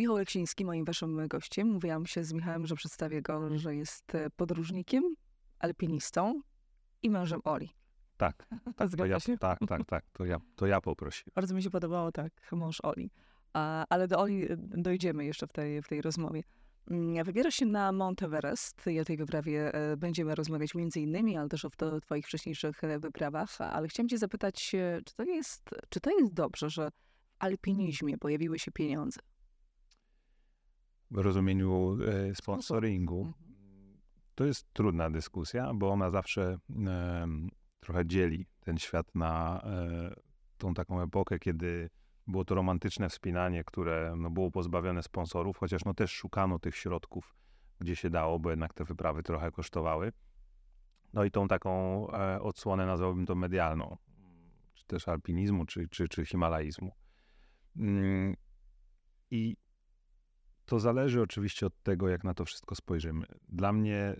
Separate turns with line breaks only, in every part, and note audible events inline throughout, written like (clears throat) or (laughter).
Michał Leksiński, moim waszym gościem. Mówiłam się z Michałem, że przedstawię go, że jest e, podróżnikiem, alpinistą i mężem Oli.
Tak, tak, (laughs) to ja,
się?
tak, tak, tak, to ja, to ja poprosiłem.
Bardzo mi się podobało, tak, mąż Oli. A, ale do Oli e, dojdziemy jeszcze w tej, w tej rozmowie. Mm, Wybierasz się na Mount Everest i o tej wyprawie e, będziemy rozmawiać między innymi, ale też o to- twoich wcześniejszych wyprawach. Ale chciałam cię zapytać, czy to jest, czy to jest dobrze, że w alpinizmie pojawiły się pieniądze?
Rozumieniu e, sponsoringu
Mhm.
to jest trudna dyskusja, bo ona zawsze trochę dzieli ten świat na e, tą taką epokę, kiedy było to romantyczne wspinanie, które no, było pozbawione sponsorów, chociaż no, też szukano tych środków, gdzie się dało, bo jednak te wyprawy trochę kosztowały. No i tą taką e, odsłonę nazwałbym to medialną, czy też alpinizmu, czy, czy, czy himalaizmu. Mm, I to zależy oczywiście od tego, jak na to wszystko spojrzymy. Dla mnie e,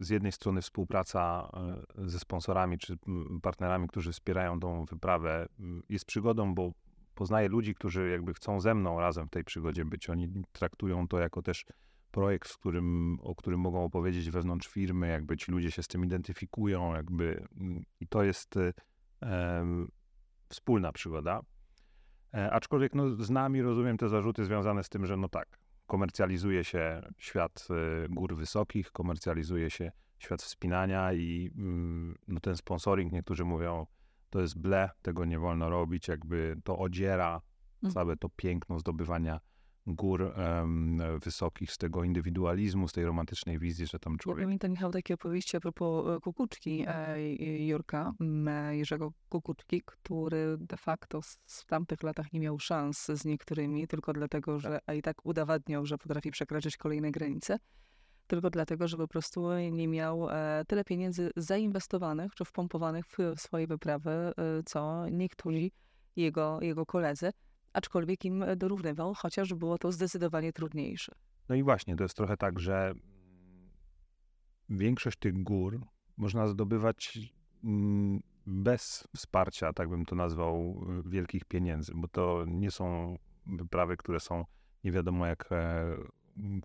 z jednej strony współpraca e, ze sponsorami czy partnerami, którzy wspierają tą wyprawę, jest przygodą, bo poznaję ludzi, którzy jakby chcą ze mną razem w tej przygodzie być. Oni traktują to jako też projekt, w którym, o którym mogą opowiedzieć wewnątrz firmy, jakby ci ludzie się z tym identyfikują, jakby i to jest e, em, wspólna przygoda. E, aczkolwiek no, z nami rozumiem te zarzuty związane z tym, że no tak, komercjalizuje się świat e, gór wysokich, komercjalizuje się świat wspinania i mm, no, ten sponsoring, niektórzy mówią, to jest ble, tego nie wolno robić, jakby to odziera
Mhm.
całe to piękno zdobywania gór wysokich, z tego indywidualizmu, z tej romantycznej wizji, że tam
Ja
człowiek
pamiętam, Michał, takie opowieści a propos e, Kukuczki, e, Jurka, e, Jerzego Kukuczki, który de facto w tamtych latach nie miał szans z niektórymi, tylko dlatego, że a i tak udowadniał, że potrafi przekraczać kolejne granice, tylko dlatego, że po prostu nie miał tyle pieniędzy zainwestowanych czy wpompowanych w, w swoje wyprawy, co niektórzy jego, jego koledzy, aczkolwiek im dorównywał, chociaż było to zdecydowanie trudniejsze.
No i właśnie, to jest trochę tak, że mm, większość tych gór można zdobywać mm, bez wsparcia, tak bym to nazwał, y, wielkich pieniędzy, bo to nie są wyprawy, które są nie wiadomo jak e,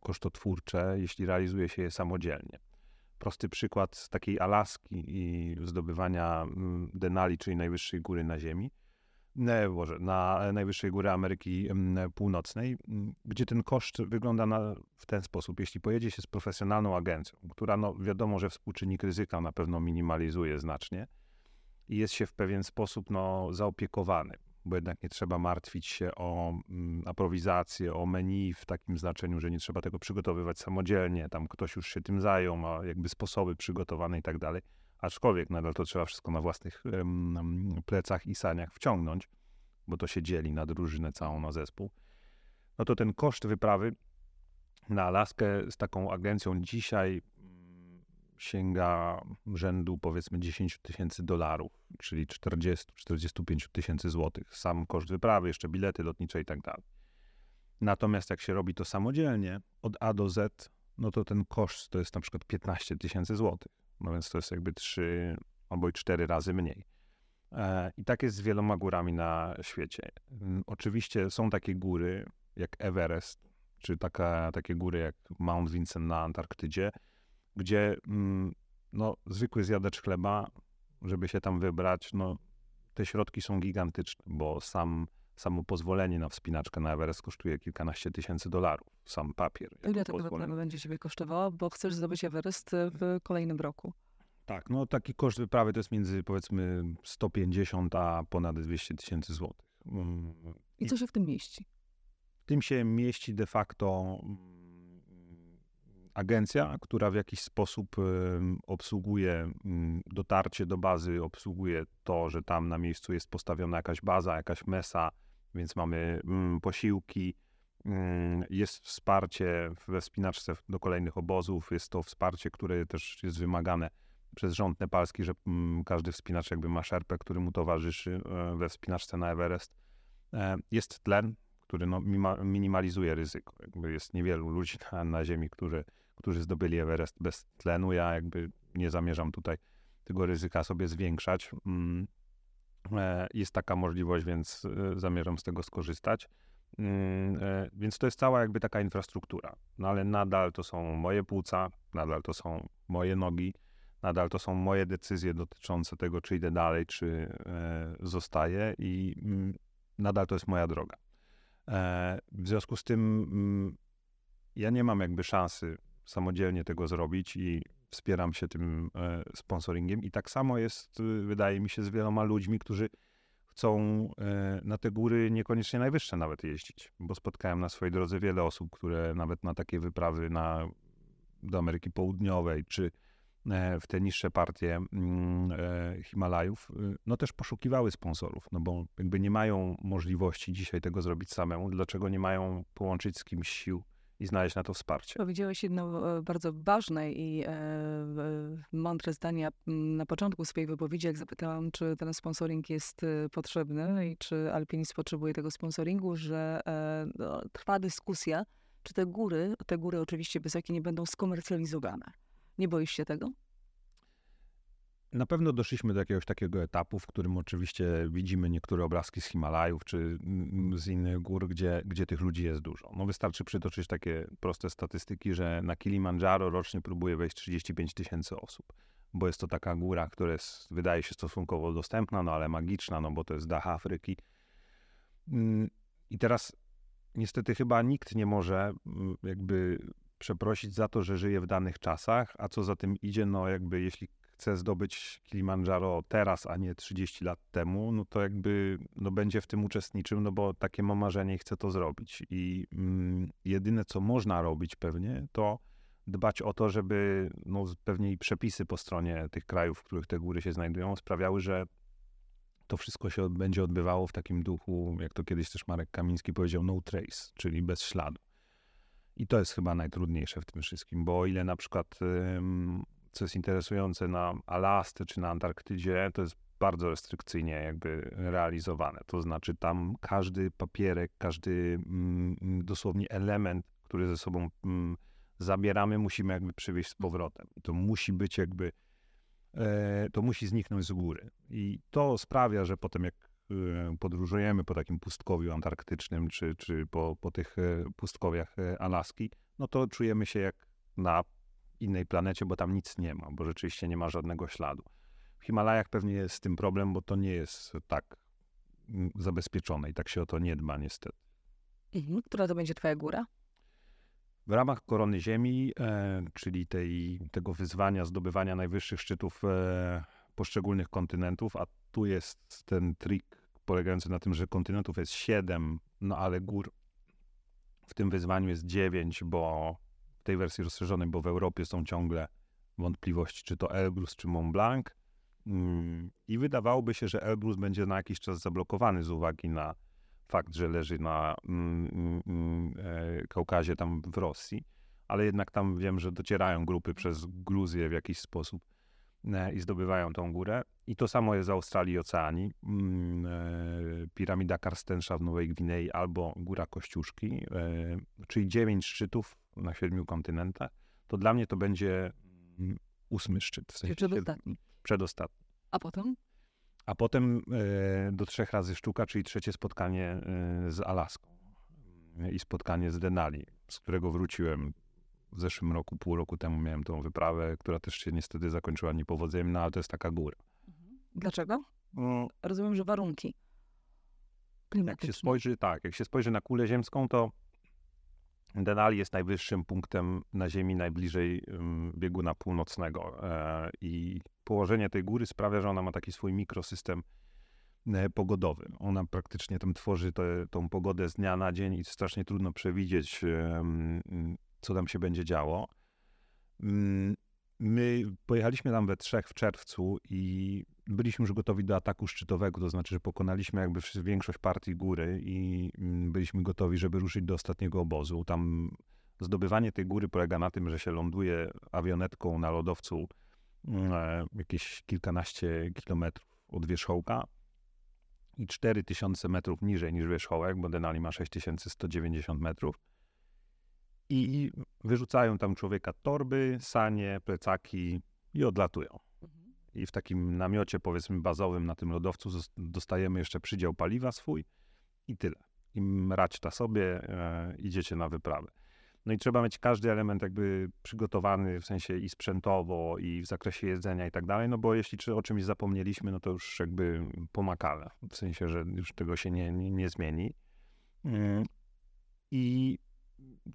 kosztotwórcze, jeśli realizuje się je samodzielnie. Prosty przykład z takiej Alaski i zdobywania mm, Denali, czyli najwyższej góry na Ziemi. Nie, Boże, na najwyższej góry Ameryki Północnej, gdzie ten koszt wygląda na, w ten sposób. Jeśli pojedzie się z profesjonalną agencją, która no, wiadomo, że współczynnik ryzyka na pewno minimalizuje znacznie i jest się w pewien sposób no, zaopiekowany, bo jednak nie trzeba martwić się o mm, aprowizację, o menu w takim znaczeniu, że nie trzeba tego przygotowywać samodzielnie, tam ktoś już się tym zajął, ma jakby sposoby przygotowane i tak dalej. Aczkolwiek nadal to trzeba wszystko na własnych plecach i saniach wciągnąć, bo to się dzieli na drużynę całą, na zespół. No to ten koszt wyprawy na Alaskę z taką agencją dzisiaj mm, sięga rzędu powiedzmy 10 tysięcy dolarów, czyli 40-45 tysięcy złotych. Sam koszt wyprawy, jeszcze bilety lotnicze i tak dalej. Natomiast jak się robi to samodzielnie, od A do Z, no to ten koszt to jest na przykład 15 tysięcy złotych. No więc to jest jakby 3 albo i 4 razy mniej. E, I tak jest z wieloma górami na świecie. Mm, Oczywiście są takie góry jak Everest, czy taka, takie góry jak Mount Vincent na Antarktydzie, gdzie mm, no, zwykły zjadacz chleba, żeby się tam wybrać, no, te środki są gigantyczne, bo sam, samo pozwolenie na wspinaczkę na Everest kosztuje kilkanaście tysięcy dolarów. Sam papier.
Ile
pozwolenie.
wyprawa będzie Ciebie kosztowała, bo chcesz zdobyć Everest e, w kolejnym roku?
Tak, no taki koszt wyprawy to jest między powiedzmy 150 a ponad 200 tysięcy złotych. Mm,
I co się w tym mieści?
W tym się mieści de facto mm, agencja, która w jakiś sposób em, obsługuje mm, dotarcie do bazy, obsługuje to, że tam na miejscu jest postawiona jakaś baza, jakaś mesa, więc mamy mm, posiłki, mm, jest wsparcie we wspinaczce do kolejnych obozów, jest to wsparcie, które też jest wymagane przez rząd nepalski, że mm, każdy wspinacz jakby ma szerpę, który mu towarzyszy e, we wspinaczce na Everest. E, Jest tlen, który no, minimalizuje ryzyko. Jakby jest niewielu ludzi na, na Ziemi, którzy, którzy zdobyli Everest bez tlenu. Ja jakby nie zamierzam tutaj tego ryzyka sobie zwiększać. E, Jest taka możliwość, więc e, zamierzam z tego skorzystać. Mm, e, Więc to jest cała jakby taka infrastruktura. No ale nadal to są moje płuca, nadal to są moje nogi, nadal to są moje decyzje dotyczące tego, czy idę dalej, czy zostaję i mm, nadal to jest moja droga. W związku z tym mm, ja nie mam jakby szansy samodzielnie tego zrobić i wspieram się tym e, sponsoringiem. I tak samo jest, y, wydaje mi się, z wieloma ludźmi, którzy chcą e, na te góry niekoniecznie najwyższe nawet jeździć, bo spotkałem na swojej drodze wiele osób, które nawet na takie wyprawy na, do Ameryki Południowej, czy e, w te niższe partie mm, Himalajów, y, no też poszukiwały sponsorów, no bo jakby nie mają możliwości dzisiaj tego zrobić samemu, dlaczego nie mają połączyć z kimś sił i znaleźć na to wsparcie.
Powiedziałeś jedno e, bardzo ważne i e, mądre zdanie na początku swojej wypowiedzi, jak zapytałam, czy ten sponsoring jest e, potrzebny i czy alpinizm potrzebuje tego sponsoringu, że no, trwa dyskusja, czy te góry, te góry oczywiście wysokie, nie będą skomercjalizowane. Nie boisz się tego?
Na pewno doszliśmy do jakiegoś takiego etapu, w którym oczywiście widzimy niektóre obrazki z Himalajów czy z innych gór, gdzie, gdzie tych ludzi jest dużo. No wystarczy przytoczyć takie proste statystyki, że na Kilimandżaro rocznie próbuje wejść 35 tysięcy osób, bo jest to taka góra, która jest, wydaje się stosunkowo dostępna, no ale magiczna, no bo to jest dach Afryki. Mm, I teraz niestety chyba nikt nie może mm, jakby przeprosić za to, że żyje w danych czasach, a co za tym idzie, no jakby jeśli chce zdobyć Kilimandżaro teraz, a nie 30 lat temu, no to jakby no będzie w tym uczestniczył, no bo takie ma marzenie i chce to zrobić. I mm, jedyne, co można robić pewnie, to dbać o to, żeby no, pewnie i przepisy po stronie tych krajów, w których te góry się znajdują, sprawiały, że to wszystko się będzie odbywało w takim duchu, jak to kiedyś też Marek Kamiński powiedział, no trace, czyli bez śladu. I to jest chyba najtrudniejsze w tym wszystkim, bo o ile na przykład, co jest interesujące na Alasce czy na Antarktydzie, to jest bardzo restrykcyjnie jakby realizowane. To znaczy tam każdy papierek, każdy mm, dosłownie element, który ze sobą mm, zabieramy, musimy jakby przywieźć z powrotem. I to musi być jakby, e, to musi zniknąć z góry. I to sprawia, że potem jak e, podróżujemy po takim pustkowiu antarktycznym, czy, czy po, po tych e, pustkowiach e, Alaski, no to czujemy się jak na innej planecie, bo tam nic nie ma, bo rzeczywiście nie ma żadnego śladu. W Himalajach pewnie jest z tym problem, bo to nie jest tak mm, zabezpieczone i tak się o to nie dba niestety.
Która to będzie twoja góra?
W ramach Korony Ziemi, e, czyli tej, tego wyzwania zdobywania najwyższych szczytów e, poszczególnych kontynentów, a tu jest ten trik polegający na tym, że kontynentów jest siedem, no ale gór w tym wyzwaniu jest dziewięć, bo w tej wersji rozszerzonej, bo w Europie są ciągle wątpliwości, czy to Elbrus, czy Mont Blanc. Mm, I wydawałoby się, że Elbrus będzie na jakiś czas zablokowany z uwagi na fakt, że leży na mm, mm, e, Kaukazie, tam w Rosji, ale jednak tam wiem, że docierają grupy przez Gruzję w jakiś sposób e, i zdobywają tą górę. I to samo jest w Australii i Oceanii. Mm, e, Piramida Karstensza w Nowej Gwinei albo Góra Kościuszki, e, czyli dziewięć szczytów na siedmiu kontynentach. To dla mnie to będzie mm, ósmy szczyt, w sensie
przedostatni?
przedostatni.
A potem?
A potem e, do trzech razy sztuka, czyli trzecie spotkanie z Alaską e, i spotkanie z Denali, z którego wróciłem w zeszłym roku, pół roku temu miałem tą wyprawę, która też się niestety zakończyła niepowodzeniem, no ale to jest taka góra.
Dlaczego? Rozumiem, że warunki
Jak się
klimatyczne.
spojrzy, tak, jak się spojrzy na kulę ziemską, to Denali jest najwyższym punktem na Ziemi najbliżej bieguna północnego e, i położenie tej góry sprawia, że ona ma taki swój mikrosystem e, pogodowy. Ona praktycznie tam tworzy te, tą pogodę z dnia na dzień i strasznie trudno przewidzieć, m, co tam się będzie działo. Mm, My pojechaliśmy tam we trzech w czerwcu i byliśmy już gotowi do ataku szczytowego, to znaczy, że pokonaliśmy jakby większość partii góry i mm, byliśmy gotowi, żeby ruszyć do ostatniego obozu. Tam zdobywanie tej góry polega na tym, że się ląduje awionetką na lodowcu mm, e, jakieś kilkanaście kilometrów od wierzchołka i 4000 metrów niżej niż wierzchołek, bo Denali ma 6190 metrów. I wyrzucają tam człowieka torby, sanie, plecaki i odlatują. I w takim namiocie, powiedzmy, bazowym na tym lodowcu dostajemy jeszcze przydział paliwa swój i tyle. i mraćta sobie, e, idziecie na wyprawę. No i trzeba mieć każdy element jakby przygotowany w sensie i sprzętowo, i w zakresie jedzenia i tak dalej, no bo jeśli o czymś zapomnieliśmy, no to już jakby pomakale, w sensie, że już tego się nie, nie, nie zmieni. Mm. I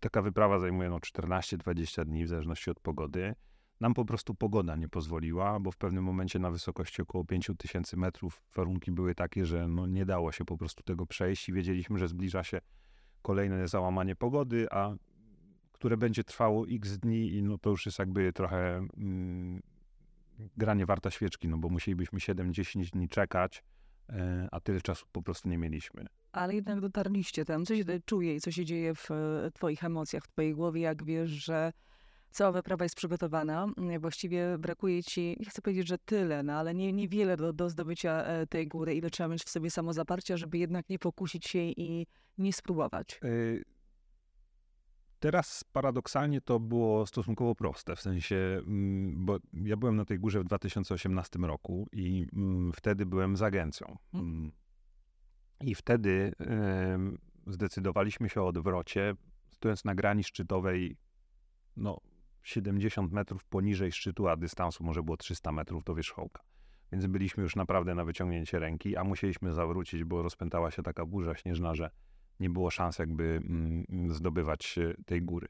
taka wyprawa zajmuje no 14-20 dni w zależności od pogody. Nam po prostu pogoda nie pozwoliła, bo w pewnym momencie na wysokości około 5000 metrów warunki były takie, że no nie dało się po prostu tego przejść i wiedzieliśmy, że zbliża się kolejne załamanie pogody, a które będzie trwało x dni i no to już jest jakby trochę mm, granie warta świeczki, no bo musielibyśmy 7-10 dni czekać, e, a tyle czasu po prostu nie mieliśmy.
Ale jednak dotarliście tam. Co się czuje i co się dzieje w e, twoich emocjach, w twojej głowie, jak wiesz, że cała wyprawa jest przygotowana. Mm, właściwie brakuje ci, nie chcę powiedzieć, że tyle, no ale nie, niewiele do, do zdobycia e, tej góry, ile trzeba mieć w sobie samozaparcia, żeby jednak nie pokusić się i nie spróbować. Y
Teraz paradoksalnie to było stosunkowo proste, w sensie, mm, bo ja byłem na tej górze w 2018 roku i mm, wtedy byłem z agencją. Hmm. I wtedy zdecydowaliśmy się o odwrocie, stojąc na grani szczytowej, no 70 metrów poniżej szczytu, a dystansu może było 300 metrów do wierzchołka. Więc byliśmy już naprawdę na wyciągnięcie ręki, a musieliśmy zawrócić, bo rozpętała się taka burza śnieżna, że nie było szans jakby mm, zdobywać tej góry.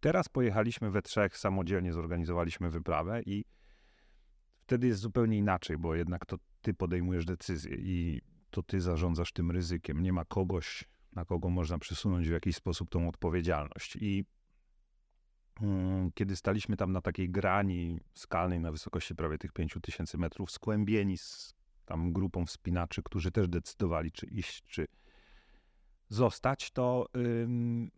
Teraz pojechaliśmy we trzech, samodzielnie zorganizowaliśmy wyprawę i wtedy jest zupełnie inaczej, bo jednak to ty podejmujesz decyzję i to ty zarządzasz tym ryzykiem. Nie ma kogoś, na kogo można przesunąć w jakiś sposób tą odpowiedzialność. I kiedy staliśmy tam na takiej grani skalnej na wysokości prawie tych 5000 metrów, skłębieni z tam grupą wspinaczy, którzy też decydowali, czy iść, czy, zostać, to ym,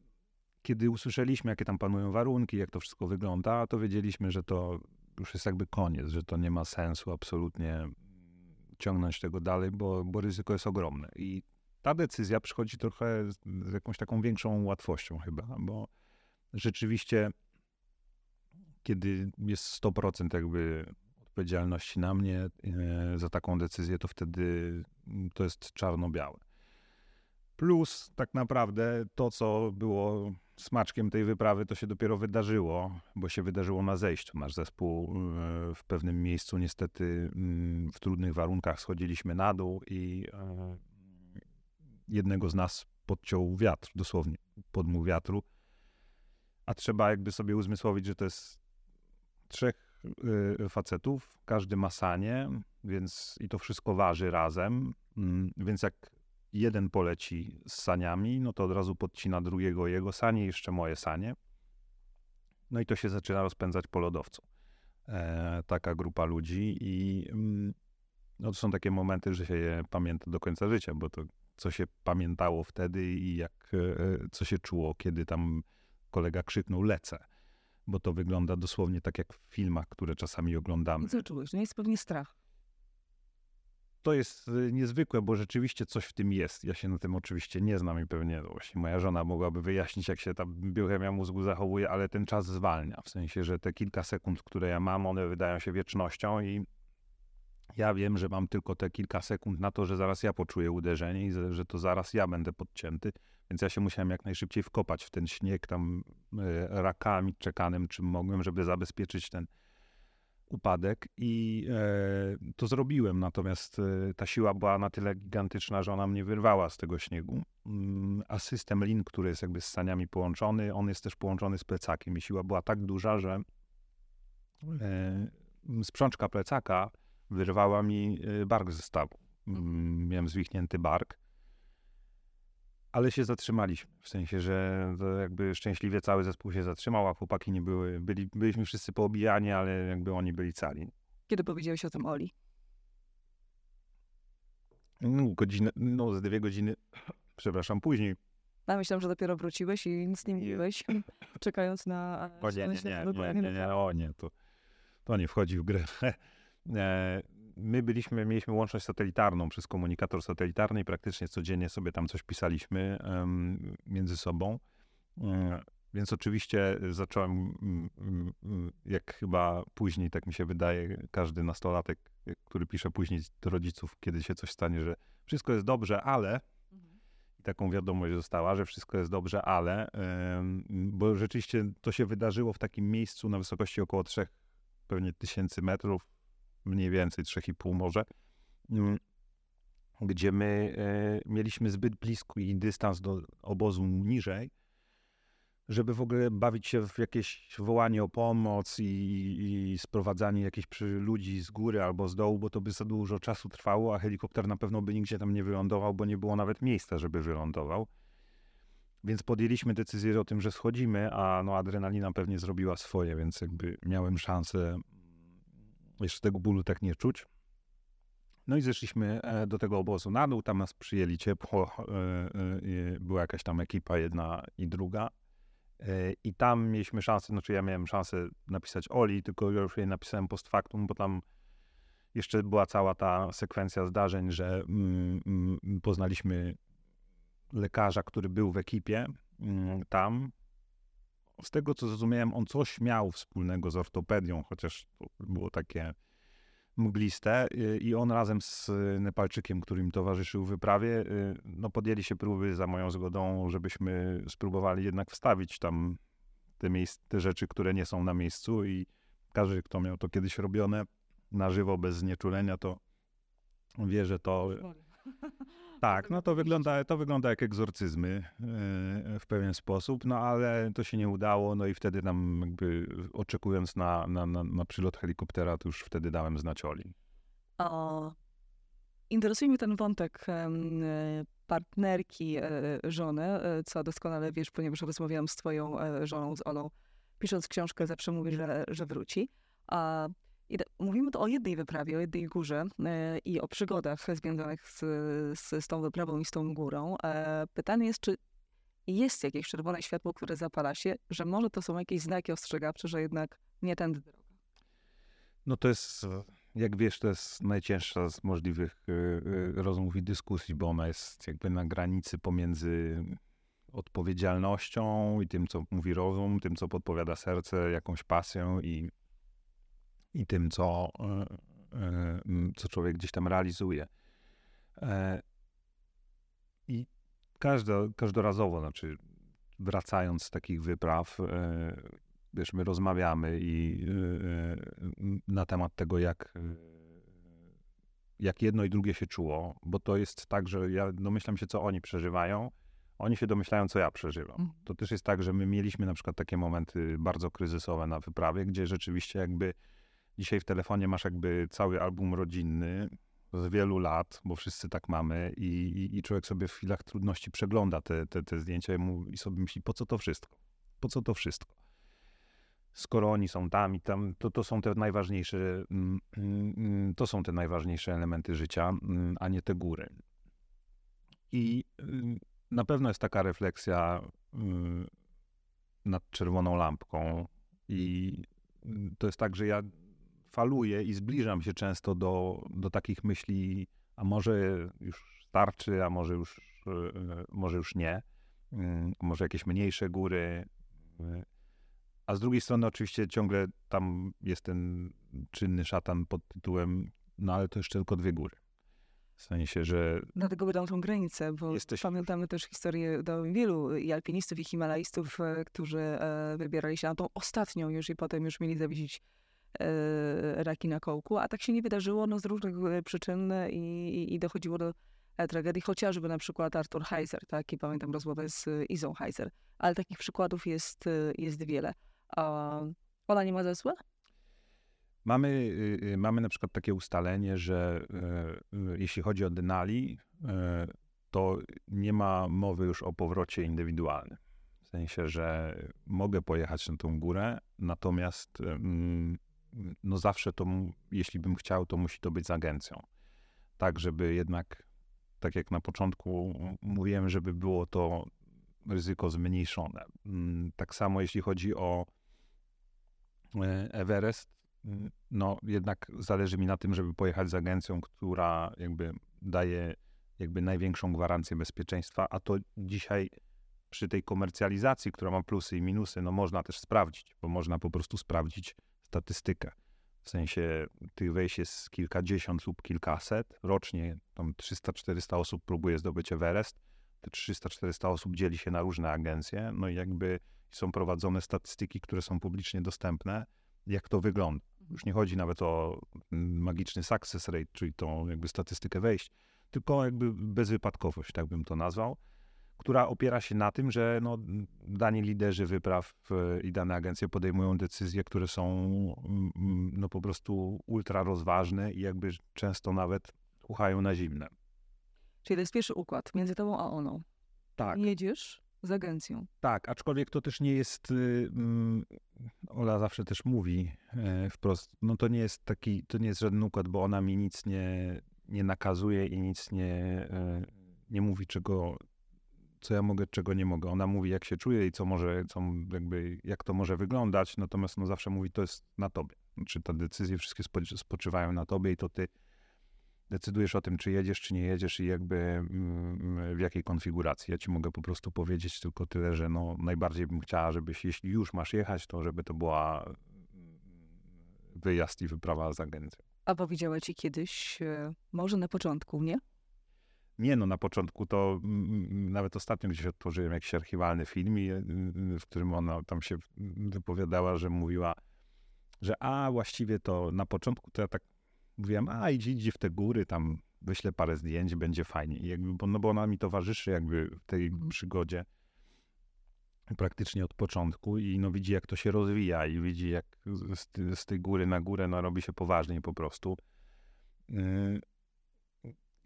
kiedy usłyszeliśmy, jakie tam panują warunki, jak to wszystko wygląda, to wiedzieliśmy, że to już jest jakby koniec, że to nie ma sensu absolutnie ciągnąć tego dalej, bo, bo ryzyko jest ogromne. I ta decyzja przychodzi trochę z jakąś taką większą łatwością chyba, bo rzeczywiście kiedy jest 100% jakby odpowiedzialności na mnie e, za taką decyzję, to wtedy to jest czarno-białe. Plus tak naprawdę to, co było smaczkiem tej wyprawy, to się dopiero wydarzyło, bo się wydarzyło na zejściu. Nasz zespół e, w pewnym miejscu niestety mm, w trudnych warunkach schodziliśmy na dół i e, jednego z nas podciął wiatr, dosłownie podmuł wiatru. A trzeba jakby sobie uzmysłowić, że to jest trzech e, facetów, każdy ma sanie, więc i to wszystko waży razem. Mm, więc jak jeden poleci z saniami, no to od razu podcina drugiego jego sanie, jeszcze moje sanie. No i to się zaczyna rozpędzać po lodowcu. E, taka grupa ludzi i mm, no to są takie momenty, że się je pamięta do końca życia, bo to co się pamiętało wtedy i jak, e, co się czuło, kiedy tam kolega krzyknął lecę. Bo to wygląda dosłownie tak jak w filmach, które czasami oglądamy.
Co czułeś? No jest pewnie strach
to jest y, niezwykłe, bo rzeczywiście coś w tym jest. Ja się na tym oczywiście nie znam i pewnie właśnie moja żona mogłaby wyjaśnić, jak się ta biochemia mózgu zachowuje, ale ten czas zwalnia. W sensie, że te kilka sekund, które ja mam, one wydają się wiecznością i ja wiem, że mam tylko te kilka sekund na to, że zaraz ja poczuję uderzenie i że to zaraz ja będę podcięty. Więc ja się musiałem jak najszybciej wkopać w ten śnieg tam y, rakami, czekanem, czym mogłem, żeby zabezpieczyć ten, upadek i e, to zrobiłem. Natomiast e, ta siła była na tyle gigantyczna, że ona mnie wyrwała z tego śniegu. Mm, a system lin, który jest jakby z saniami połączony, on jest też połączony z plecakiem i siła była tak duża, że e, sprzączka plecaka wyrwała mi e, bark ze stawu. Mm, miałem zwichnięty bark ale się zatrzymaliśmy. W sensie, że jakby szczęśliwie cały zespół się zatrzymał, a chłopaki nie były, byli, byliśmy wszyscy poobijani, ale jakby oni byli cali.
Kiedy powiedziałeś o tym Oli?
No, godzinę, no z dwie godziny, (clears throat) przepraszam, później.
Ja myślałem, że dopiero wróciłeś i nic nie mówiłeś, (clears throat) czekając na...
O nie, nie, nie, nie, nie, nie, o nie, to, to nie wchodzi w grę. E, (laughs) my byliśmy, mieliśmy łączność satelitarną przez komunikator satelitarny i praktycznie codziennie sobie tam coś pisaliśmy między sobą. Um, więc oczywiście zacząłem, jak chyba później, tak mi się wydaje, każdy nastolatek, który pisze później do rodziców, kiedy się coś stanie, że wszystko jest dobrze, ale taką wiadomość została, że wszystko jest dobrze, ale, bo rzeczywiście to się wydarzyło w takim miejscu na wysokości około 3 pewnie tysięcy metrów, mniej więcej 3,5 może, mm, gdzie my e, mieliśmy zbyt bliski dystans do obozu niżej, żeby w ogóle bawić się w jakieś wołanie o pomoc i, i sprowadzanie jakichś ludzi z góry albo z dołu, bo to by za dużo czasu trwało, a helikopter na pewno by nigdzie tam nie wylądował, bo nie było nawet miejsca, żeby wylądował. Więc podjęliśmy decyzję o tym, że schodzimy, a no adrenalina pewnie zrobiła swoje, więc jakby miałem szansę jeszcze tego bólu tak nie czuć. No i zeszliśmy e, do tego obozu na dół, tam nas przyjęli ciepło, e, e, była jakaś tam ekipa jedna i druga. I tam mieliśmy szansę, znaczy ja miałem szansę napisać Oli, tylko ja już jej napisałem post factum, bo tam jeszcze była cała ta sekwencja zdarzeń, że mm, mm, poznaliśmy lekarza, który był w ekipie mm, tam. Z tego co zrozumiałem, on coś miał wspólnego z ortopedią, chociaż to było takie mgliste i on razem z Nepalczykiem, który im towarzyszył w wyprawie, y, no podjęli się próby za moją zgodą, żebyśmy spróbowali jednak wstawić tam te, miejsc, te rzeczy, które nie są na miejscu i każdy, kto miał to kiedyś robione na żywo, bez znieczulenia, to wie, że to (laughs) tak, no to wygląda, to wygląda jak egzorcyzmy e, w pewien sposób, no ale to się nie udało, no i wtedy nam jakby oczekując na, na, na, na przylot helikoptera, to już wtedy dałem znać Oli.
O, interesuje mnie ten wątek e, partnerki e, żony, co doskonale wiesz, ponieważ rozmawiałam z twoją żoną, z Olą, pisząc książkę zawsze mówi, że, że wróci. A mówimy tu o jednej wyprawie, o jednej górze e, i o przygodach związanych z, z, z tą wyprawą i z tą górą. E, pytanie jest, czy jest jakieś czerwone światło, które zapala się, że może to są jakieś znaki ostrzegawcze, że jednak nie tędy droga?
No to jest, jak wiesz, to jest najcięższa z możliwych e, rozmów i dyskusji, bo ona jest jakby na granicy pomiędzy odpowiedzialnością i tym, co mówi rozum, tym, co podpowiada serce, jakąś pasją i i tym, co, e, e, co człowiek gdzieś tam realizuje. E, I każdo, każdorazowo, znaczy wracając z takich wypraw, wiesz, my rozmawiamy i na temat tego, jak, jak jedno i drugie się czuło, bo to jest tak, że ja domyślam się, co oni przeżywają, oni się domyślają, co ja przeżywam. Mhm. To też jest tak, że my mieliśmy na przykład takie momenty bardzo kryzysowe na wyprawie, gdzie rzeczywiście jakby Dzisiaj w telefonie masz jakby cały album rodzinny z wielu lat, bo wszyscy tak mamy i, i, i człowiek sobie w chwilach trudności przegląda te, te, te zdjęcia i, i sobie myśli, po co to wszystko? Po co to wszystko? Skoro oni są tam i tam, to, to są te najważniejsze, mm, mm, to są te najważniejsze elementy życia, mm, a nie te góry. I na pewno jest taka refleksja nad czerwoną lampką i to jest tak, że ja faluję i zbliżam się często do, do takich myśli, a może już starczy, a może już, e, może już nie, mm, może jakieś mniejsze góry. E, a z drugiej strony oczywiście ciągle tam jest ten czynny szatan pod tytułem, no ale to jeszcze tylko dwie góry. W sensie, że...
Dlatego wydam tą granicę, bo jesteś... pamiętamy też historię do wielu i alpinistów, i himalajstów, e, którzy wybierali się na tą ostatnią już i potem już mieli zawiedzić E, raki na kołku, a tak się nie wydarzyło no, z różnych e, przyczyn i, i dochodziło do e, tragedii, chociażby na przykład Arthur Heiser, tak, i pamiętam rozmowę z Izą Heiser, ale takich przykładów jest, jest wiele. A ona nie ma zesłe?
Mamy, y, y, mamy na przykład takie ustalenie, że y, jeśli chodzi o Denali, to nie ma mowy już o powrocie indywidualnym. W sensie, że mogę pojechać na tą górę, natomiast no zawsze to, jeśli bym chciał, to musi to być z agencją. Tak, żeby jednak, tak jak na początku mówiłem, żeby było to ryzyko zmniejszone. Mm, tak samo jeśli chodzi o e, Everest, mm, no jednak zależy mi na tym, żeby pojechać z agencją, która jakby daje jakby największą gwarancję bezpieczeństwa, a to dzisiaj przy tej komercjalizacji, która ma plusy i minusy, no można też sprawdzić, bo można po prostu sprawdzić, statystykę. W sensie tych wejść jest kilkadziesiąt lub kilkaset. Rocznie tam 300-400 osób próbuje zdobyć Everest. te 300-400 osób dzieli się na różne agencje, no i jakby są prowadzone statystyki, które są publicznie dostępne, jak to wygląda. Już nie chodzi nawet o magiczny success rate, czyli tą jakby statystykę wejść, tylko jakby bezwypadkowość, tak bym to nazwał, która opiera się na tym, że no, dani liderzy wypraw e, i dane agencje podejmują decyzje, które są mm, mm, no, po prostu ultra rozważne i jakby często nawet uchają na zimne.
Czyli to jest pierwszy układ między tobą a oną.
Tak.
Jedziesz z agencją.
Tak, aczkolwiek to też nie jest, y, mm, Ola zawsze też mówi e, wprost, no to nie jest taki, to nie jest żaden układ, bo ona mi nic nie, nie nakazuje i nic nie, e, nie mówi, czego, co ja mogę, czego nie mogę. Ona mówi, jak się czuje i co może, co jakby, jak to może wyglądać, natomiast no zawsze mówi, to jest na tobie. Znaczy, te decyzje wszystkie spoczywają na tobie i to ty decydujesz o tym, czy jedziesz, czy nie jedziesz i jakby mm, w jakiej konfiguracji. Ja ci mogę po prostu powiedzieć tylko tyle, że no, najbardziej bym chciała, żebyś, jeśli już masz jechać, to żeby to była mm, wyjazd i wyprawa z agencją.
A powiedziała ci kiedyś, e, może na początku, nie?
Nie, no na początku to nawet ostatnio gdzieś otworzyłem jakiś archiwalny film, e, w którym ona tam się wypowiadała, że mówiła, że a właściwie to na początku to ja tak mówiłem, a idzie, idzie w te góry, tam wyślę parę zdjęć, będzie fajnie. I jakby, bo, no bo ona mi towarzyszy jakby w tej mhm. przygodzie praktycznie od początku i no widzi, jak to się rozwija i widzi, jak z, z tej góry na górę no robi się poważniej po prostu.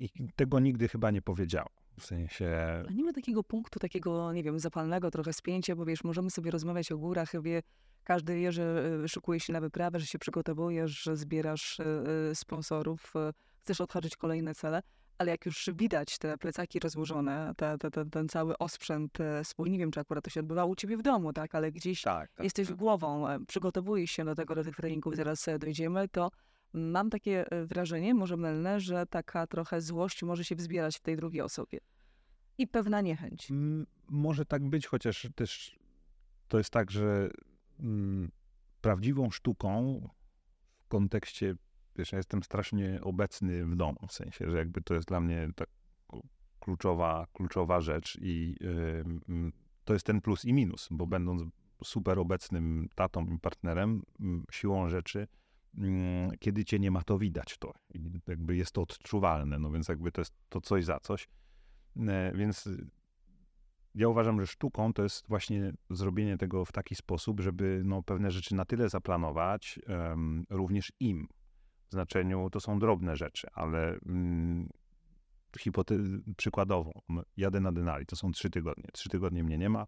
I tego nigdy chyba nie powiedziała. W sensie...
A nie ma takiego punktu, takiego, nie wiem, zapalnego trochę spięcia, bo wiesz, możemy sobie rozmawiać o górach, wie, każdy wie, że y, szykuje się na wyprawę, że się przygotowujesz, że zbierasz y, y, sponsorów, chcesz odhaczyć kolejne cele, ale jak już widać te plecaki rozłożone, te, te, te, ten cały osprzęt swój, nie wiem, czy akurat to się odbywało u ciebie w domu, tak, ale gdzieś tak, tak, jesteś tak. głową, e, przygotowujesz się do tego, do tych treningów, zaraz e, dojdziemy, to mam takie e, wrażenie, może mylne, że taka trochę złość może się wzbierać w tej drugiej osobie. I pewna niechęć. M
może tak być, chociaż też to jest tak, że Mm, prawdziwą sztuką w kontekście, wiesz, ja jestem strasznie obecny w domu, w sensie, że jakby to jest dla mnie tak kluczowa, kluczowa rzecz i to jest ten plus i minus, bo będąc super obecnym tatą i partnerem, siłą rzeczy, kiedy cię nie ma, to widać to. I jakby jest to odczuwalne, no więc jakby to jest to coś za coś. E, więc ja uważam, że sztuką to jest właśnie zrobienie tego w taki sposób, żeby no, pewne rzeczy na tyle zaplanować, um, również im. W znaczeniu to są drobne rzeczy, ale um, przykładowo, jadę na Denali, to są trzy tygodnie. Trzy tygodnie mnie nie ma.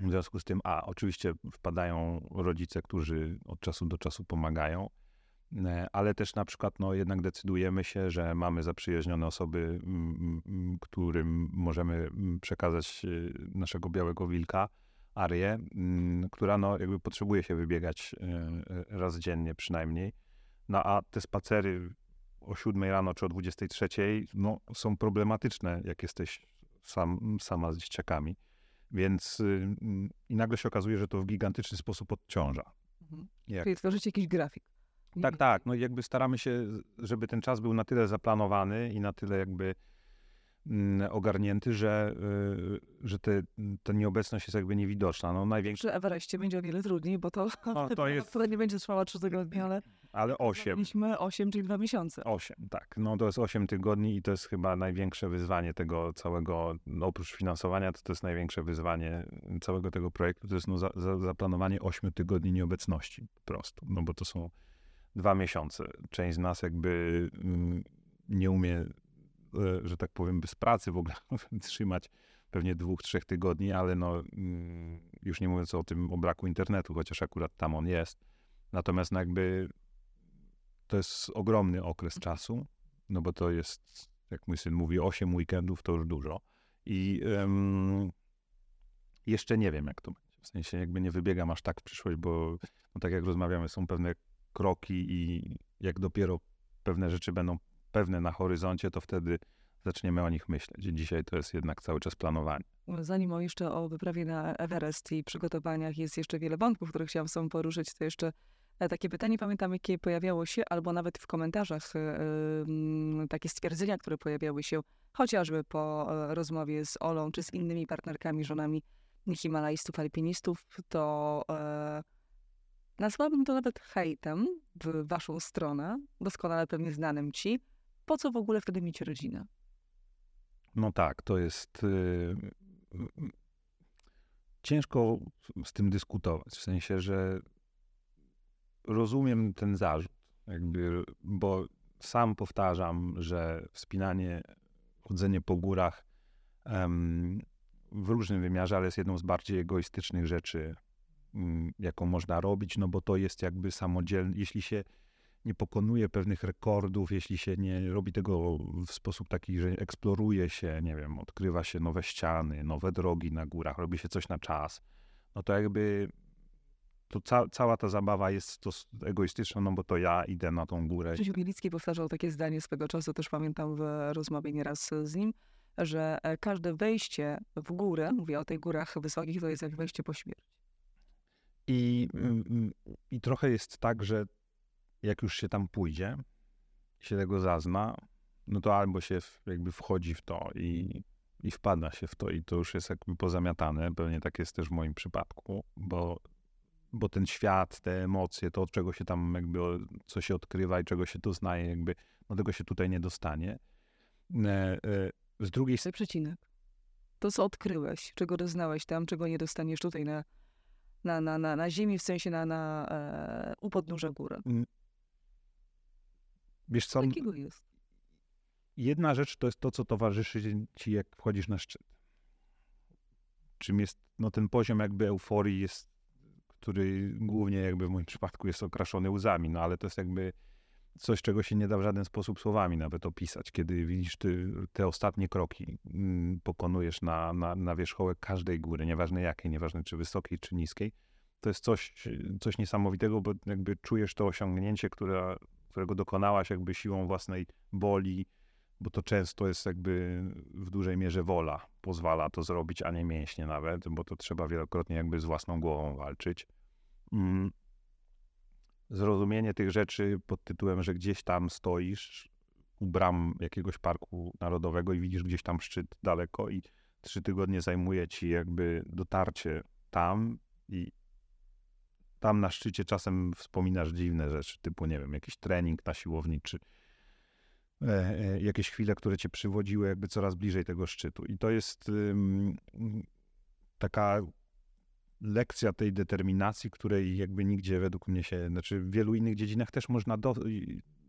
W związku z tym, a oczywiście wpadają rodzice, którzy od czasu do czasu pomagają, E, ale też na przykład no, jednak decydujemy się, że mamy zaprzyjaźnione osoby, którym możemy przekazać e, naszego białego wilka, Arię, która no, jakby potrzebuje się wybiegać e, raz dziennie przynajmniej. No a te spacery o 7 rano czy o 23 no, są problematyczne, jak jesteś sam, sama z dzieciakami. Więc i nagle się okazuje, że to w gigantyczny sposób odciąża.
Mhm. Jak... Czyli tworzycie jakiś grafik.
Tak, tak. No jakby staramy się, żeby ten czas był na tyle zaplanowany i na tyle jakby mm, ogarnięty, że, y, że te, ta nieobecność jest jakby niewidoczna. No,
największy... Przy Everestie będzie o wiele trudniej, bo to,
no, to (laughs) jest...
nie będzie trwała trzy tygodnie, ale...
Ale osiem.
Mieliśmy osiem, czyli dwa miesiące.
Osiem, tak. No to jest osiem tygodni i to jest chyba największe wyzwanie tego całego, no, oprócz finansowania, to to jest największe wyzwanie całego tego projektu, to jest no, za, za, zaplanowanie ośmiu tygodni nieobecności po prostu, no bo to są dwa miesiące. Część z nas jakby mm, nie umie, e, że tak powiem, bez pracy w ogóle (laughs) trzymać pewnie dwóch, trzech tygodni, ale no mm, już nie mówiąc o tym, o braku internetu, chociaż akurat tam on jest. Natomiast no jakby to jest ogromny okres czasu, no bo to jest, jak mój syn mówi, 8 weekendów to już dużo. I um, jeszcze nie wiem, jak to będzie. W sensie jakby nie wybiegam aż tak w przyszłość, bo no tak jak rozmawiamy, są pewne kroki i jak dopiero pewne rzeczy będą pewne na horyzoncie, to wtedy zaczniemy o nich myśleć. Dzisiaj to jest jednak cały czas planowanie.
Zanim o jeszcze o wyprawie na Everest i przygotowaniach jest jeszcze wiele wątków, które chciałam z poruszyć, to jeszcze takie pytanie pamiętam, jakie pojawiało się, albo nawet w komentarzach e, takie stwierdzenia, które pojawiały się chociażby po e, rozmowie z Olą czy z innymi partnerkami, żonami himalajstów, alpinistów, to e, nazwałabym to nawet hejtem w waszą stronę, doskonale pewnie znanym ci. Po co w ogóle wtedy mieć rodzinę?
No tak, to jest. Y, ciężko z tym dyskutować. W sensie, że rozumiem ten zarzut, jakby, bo sam powtarzam, że wspinanie, chodzenie po górach w różnym wymiarze, ale jest jedną z bardziej egoistycznych rzeczy, um, jaką można robić, no bo to jest jakby samodzielne. Jeśli się nie pokonuje pewnych rekordów, jeśli się nie robi tego w sposób taki, że eksploruje się, nie wiem, odkrywa się nowe ściany, nowe drogi na górach, robi się coś na czas, no to jakby to ca cała ta zabawa jest to egoistyczna, no bo to ja idę na tą górę.
Krzysiu Bielicki powtarzał takie zdanie swego czasu, też pamiętam w rozmowie nieraz z nim, że e, każde wejście w górę, mówię o tych górach wysokich, to jest jak wejście po śmierć.
I, mm, mm, I trochę jest tak, że jak już się tam pójdzie, się tego zazna, no to albo się jakby wchodzi w to i, i wpada się w to i to już jest jakby pozamiatane. Pewnie tak jest też w moim przypadku, bo, bo ten świat, te emocje, to od czego się tam jakby, co się odkrywa i czego się doznaje, jakby, no tego się tutaj nie dostanie. E, e, z drugiej strony...
Przecinek. To, co odkryłeś, czego doznałeś tam, czego nie dostaniesz tutaj na, na, na, na, na ziemi, w sensie na, na e, u podnóża góry.
Wiesz co?
Takiego jest.
Jedna rzecz to jest to, co towarzyszy ci, jak wchodzisz na szczyt. Czym jest, no ten poziom jakby euforii jest, który głównie jakby w moim przypadku jest okraszony łzami, no ale to jest jakby coś, czego się nie da w żaden sposób słowami nawet opisać. Kiedy widzisz ty, te ostatnie kroki, mm, pokonujesz na, na, na wierzchołek każdej góry, nieważne jakiej, nieważne czy wysokiej, czy niskiej, to jest coś, coś niesamowitego, bo jakby czujesz to osiągnięcie, które którego dokonałaś jakby siłą własnej woli, bo to często jest jakby w dużej mierze wola pozwala to zrobić, a nie mięśnie nawet, bo to trzeba wielokrotnie jakby z własną głową walczyć. Mm. Zrozumienie tych rzeczy pod tytułem, że gdzieś tam stoisz u bram jakiegoś parku narodowego i widzisz gdzieś tam szczyt daleko i trzy tygodnie zajmuje ci jakby dotarcie tam i tam na szczycie czasem wspominasz dziwne rzeczy, typu, nie wiem, jakiś trening na siłowni, czy jakieś chwile, które cię przywodziły jakby coraz bliżej tego szczytu. I to jest taka lekcja tej determinacji, której jakby nigdzie według mnie się, znaczy w wielu innych dziedzinach też można do,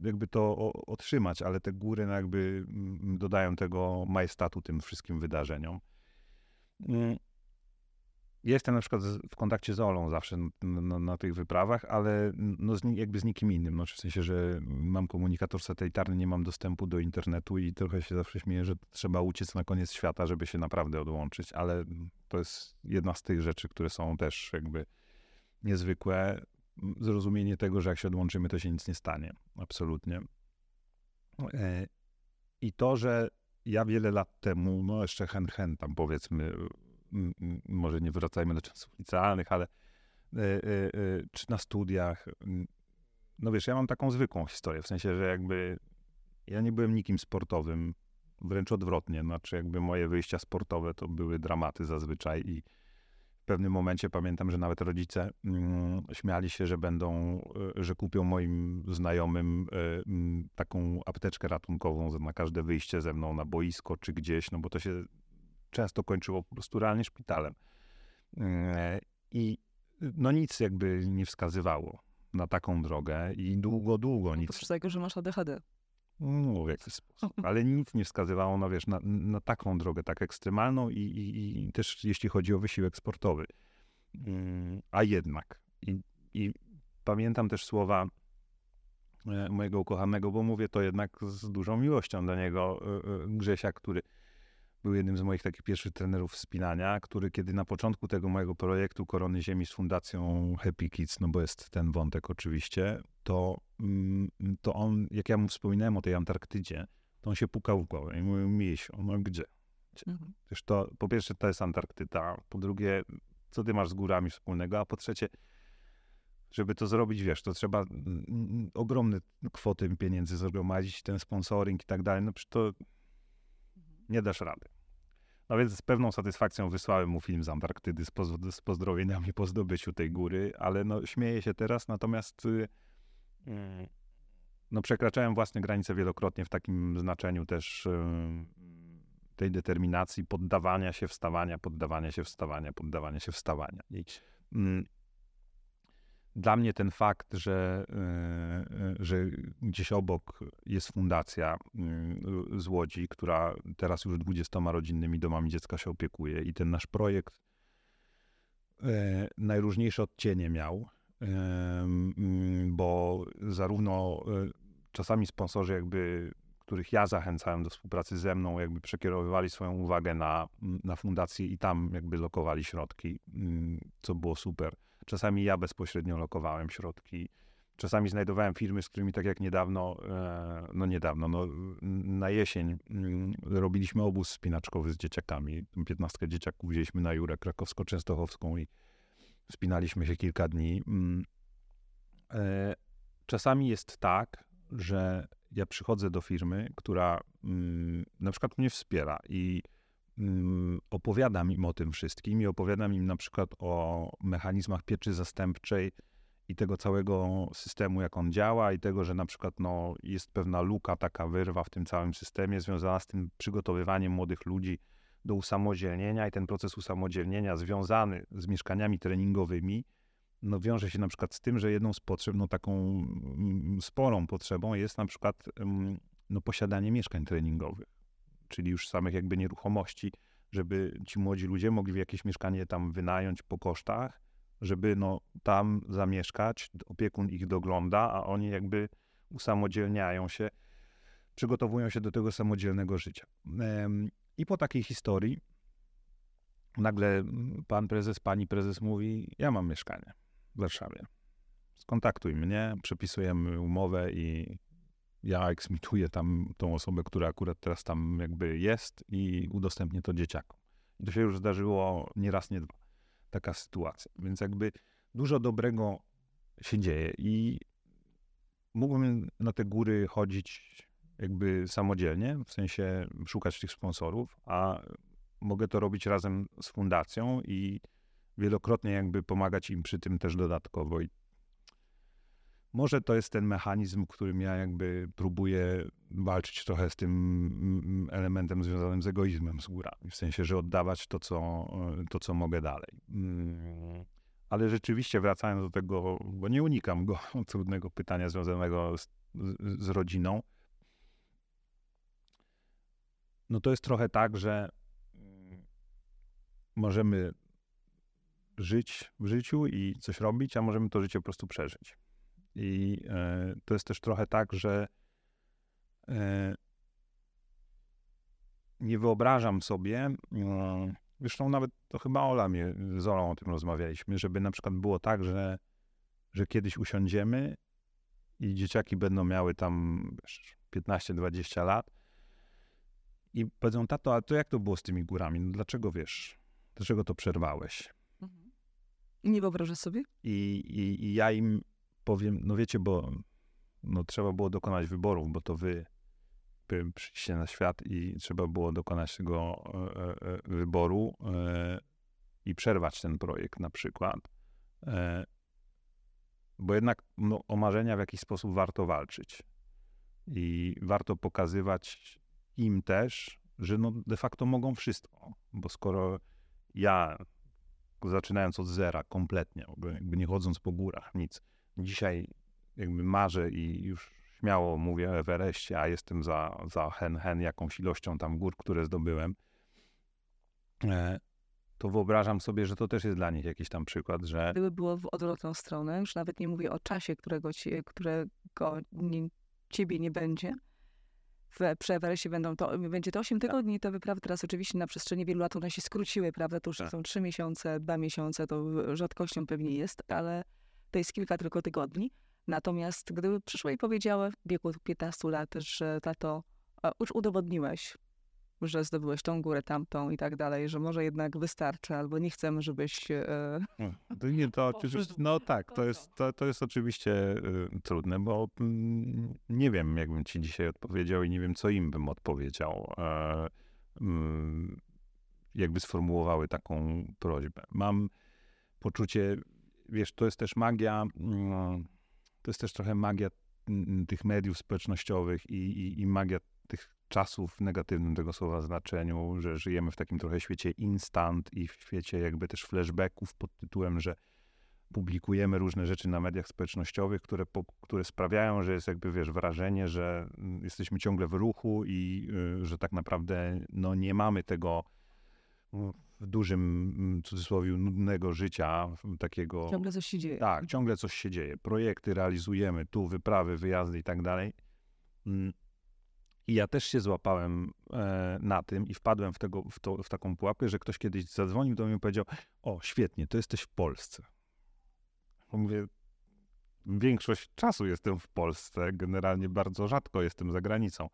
jakby to otrzymać, ale te góry no jakby dodają tego majestatu tym wszystkim wydarzeniom. Jestem na przykład w kontakcie z Olą zawsze na, na, na tych wyprawach, ale no z, jakby z nikim innym. No, w sensie, że mam komunikator satelitarny, nie mam dostępu do internetu i trochę się zawsze śmieję, że trzeba uciec na koniec świata, żeby się naprawdę odłączyć, ale to jest jedna z tych rzeczy, które są też jakby niezwykłe. Zrozumienie tego, że jak się odłączymy, to się nic nie stanie. Absolutnie. E, I to, że ja wiele lat temu, no jeszcze hen, hen tam powiedzmy, może nie wracajmy do czasów licealnych, ale e, e, e, czy na studiach. No wiesz, ja mam taką zwykłą historię, w sensie, że jakby ja nie byłem nikim sportowym, wręcz odwrotnie, znaczy jakby moje wyjścia sportowe to były dramaty zazwyczaj i w pewnym momencie pamiętam, że nawet rodzice mm, śmiali się, że będą, że kupią moim znajomym taką apteczkę ratunkową na każde wyjście ze mną na boisko czy gdzieś, no bo to się często kończyło po prostu realnie szpitalem. E, I no nic jakby nie wskazywało na taką drogę i długo, długo nic.
Oprócz tego, że masz ADHD.
No, w jakiś sposób. Ale nic nie wskazywało na, wiesz, na, na taką drogę, tak ekstremalną i, i, i, też jeśli chodzi o wysiłek sportowy. Mm, a jednak. I, I pamiętam też słowa e, mojego ukochanego, bo mówię to jednak z dużą miłością dla niego, e, Grzesia, który był jednym z moich takich pierwszych trenerów wspinania, który kiedy na początku tego mojego projektu Korony Ziemi z Fundacją Happy Kids, no bo jest ten wątek oczywiście, to, mm, to on, jak ja mu wspominałem o tej Antarktydzie, to on się pukał w głowę i mówił, Misiu, no gdzie? Mhm. to, po pierwsze, to jest Antarktyda, po drugie, co ty masz z górami wspólnego, a po trzecie, żeby to zrobić, wiesz, to trzeba mm, mm, ogromne kwoty pieniędzy zgromadzić, ten sponsoring i tak dalej, no przecież to nie dasz rady. No więc z pewną satysfakcją wysłałem mu film z Antarktydy z, poz z pozdrowieniami po zdobyciu tej góry, ale no śmieję się teraz, natomiast y, mm, no przekraczałem własne granice wielokrotnie w takim znaczeniu też y, tej determinacji poddawania się wstawania, poddawania się wstawania, poddawania się wstawania. I, dla mnie ten fakt, że, e, e, że gdzieś obok jest fundacja y, z Łodzi, która teraz już 20 rodzinnymi domami dziecka się opiekuje i ten nasz projekt e, najróżniejsze odcienie miał, bo zarówno czasami sponsorzy jakby których ja zachęcałem do współpracy ze mną, jakby przekierowywali swoją uwagę na, na fundację i tam jakby lokowali środki, co było super. Czasami ja bezpośrednio lokowałem środki. Czasami znajdowałem firmy, z którymi tak jak niedawno, e, no niedawno, no na jesień mm, robiliśmy obóz spinaczkowy z dzieciakami. 15 dzieciaków wzięliśmy na Jurę krakowsko-częstochowską i spinaliśmy się kilka dni. Mm. E, czasami jest tak, że ja przychodzę do firmy, która mm, na przykład mnie wspiera i opowiadam im o tym wszystkim i opowiadam im na przykład o mechanizmach pieczy zastępczej i tego całego systemu, jak on działa, i tego, że na przykład no, jest pewna luka, taka wyrwa w tym całym systemie związana z tym przygotowywaniem młodych ludzi do usamodzielnienia i ten proces usamodzielnienia związany z mieszkaniami treningowymi, no wiąże się na przykład z tym, że jedną z potrzeb, no taką mm, sporą potrzebą jest na przykład mm, no, posiadanie mieszkań treningowych czyli już samych jakby nieruchomości, żeby ci młodzi ludzie mogli jakieś mieszkanie tam wynająć po kosztach, żeby no tam zamieszkać, opiekun ich dogląda, a oni jakby usamodzielniają się, przygotowują się do tego samodzielnego życia. I po takiej historii nagle pan prezes, pani prezes mówi, ja mam mieszkanie w Warszawie. Skontaktuj mnie, przepisujemy umowę i ja eksmituję tam tą osobę, która akurat teraz tam jakby jest i udostępnię to dzieciakom. I to się już zdarzyło nie raz, nie dwa. Taka sytuacja. Więc jakby dużo dobrego się dzieje i mógłbym na te góry chodzić jakby samodzielnie, w sensie szukać tych sponsorów, a mogę to robić razem z fundacją i wielokrotnie jakby pomagać im przy tym też dodatkowo. I może to jest ten mechanizm, którym ja jakby próbuję walczyć trochę z tym mm, elementem związanym z egoizmem z górami. W sensie, że oddawać to, co, to, co mogę dalej. Mm. Ale rzeczywiście wracając do tego, bo nie unikam go, (laughs) trudnego pytania związanego z, z, rodziną, no to jest trochę tak, że mm, możemy żyć w życiu i coś robić, a możemy to życie po prostu przeżyć. I e, to jest też trochę tak, że e, nie wyobrażam sobie, e, zresztą nawet to chyba Ola mnie, z Olą o tym rozmawialiśmy, żeby na przykład było tak, że, że kiedyś usiądziemy i dzieciaki będą miały tam 15-20 lat i powiedzą, tato, a to jak to było z tymi górami? No dlaczego, wiesz, dlaczego to przerwałeś? Mhm.
Nie wyobrażasz sobie?
I, i, I ja im powiem, no wiecie, bo no, trzeba było dokonać wyborów, bo to wy przyjście na świat i trzeba było dokonać tego e, e, e, wyboru i przerwać ten projekt na przykład. Bo jednak no, o marzenia w jakiś sposób warto walczyć. I warto pokazywać im też, że no de facto mogą wszystko. Bo skoro ja, zaczynając od zera kompletnie, jakby nie chodząc po górach, nic, dzisiaj jakby marzę i już śmiało mówię o Everestie, a jestem za, za hen, hen jakąś ilością tam gór, które zdobyłem, e, to wyobrażam sobie, że to też jest dla nich jakiś tam przykład, że...
Gdyby było w odwrotną stronę, już nawet nie mówię o czasie, którego, ci, którego nie, ciebie nie będzie, w, przy Everestie będą to, będzie to 8 tygodni, te wyprawy teraz oczywiście na przestrzeni wielu lat one się skróciły, prawda, to już tak. są 3 miesiące, 2 miesiące, to rzadkością pewnie jest, ale to jest kilka tylko tygodni. Natomiast gdyby przyszła i powiedziała w wieku 15 lat, że tato, już udowodniłeś, że zdobyłeś tą górę, tamtą i tak dalej, że może jednak wystarczy, albo nie chcemy, żebyś...
To nie, to (laughs) no tak, to jest, to, to jest oczywiście y, trudne, bo mm, nie wiem, jakbym ci dzisiaj odpowiedział i nie wiem, co im bym odpowiedział, e, mm, jakby sformułowały taką prośbę. Mam poczucie, wiesz, to jest też magia, mm, to jest też trochę magia mm, tych mediów społecznościowych i, i, i magia tych czasów w negatywnym tego słowa znaczeniu, że żyjemy w takim trochę świecie instant i w świecie jakby też flashbacków pod tytułem, że publikujemy różne rzeczy na mediach społecznościowych, które, które sprawiają, że jest jakby, wiesz, wrażenie, że mm, jesteśmy ciągle w ruchu i y, że tak naprawdę no, nie mamy tego mm, w dużym mm, cudzysłowie nudnego życia, takiego...
ciągle coś się dzieje.
Tak, ciągle coś się dzieje. Projekty realizujemy, tu wyprawy, wyjazdy i tak dalej. Mm. I ja też się złapałem e, na tym i wpadłem w, tego, w, to, w taką pułapkę, że ktoś kiedyś zadzwonił do mnie i powiedział: O, świetnie, to jesteś w Polsce. Mówię, większość czasu jestem w Polsce, generalnie bardzo rzadko jestem za granicą.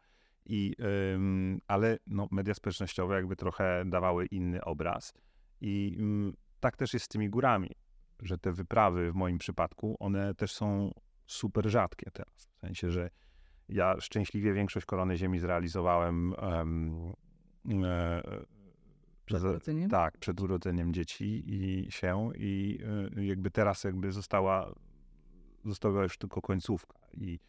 I, ym, ale no, media społecznościowe jakby trochę dawały inny obraz. I ym, tak też jest z tymi górami, że te wyprawy w moim przypadku, one też są super rzadkie teraz. W sensie, że ja szczęśliwie większość korony ziemi zrealizowałem em, e,
Przed urodzeniem?
tak, przed urodzeniem dzieci i się i y, jakby teraz jakby została, została już tylko końcówka i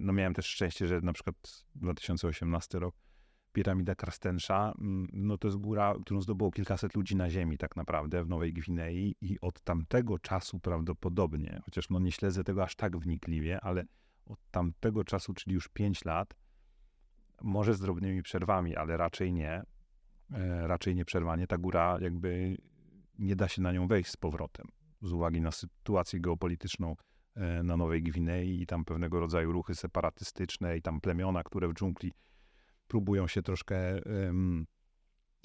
no miałem też szczęście, że na przykład 2018 rok piramida Karstensza, mm, no to jest góra, którą zdobyło kilkaset ludzi na ziemi tak naprawdę w Nowej Gwinei i od tamtego czasu prawdopodobnie, chociaż no nie śledzę tego aż tak wnikliwie, ale od tamtego czasu, czyli już 5 lat, może z drobnymi przerwami, ale raczej nie, e, raczej nieprzerwanie, ta góra jakby nie da się na nią wejść z powrotem z uwagi na sytuację geopolityczną e, na Nowej Gwinei i tam pewnego rodzaju ruchy separatystyczne i tam plemiona, które w dżungli próbują się troszkę e,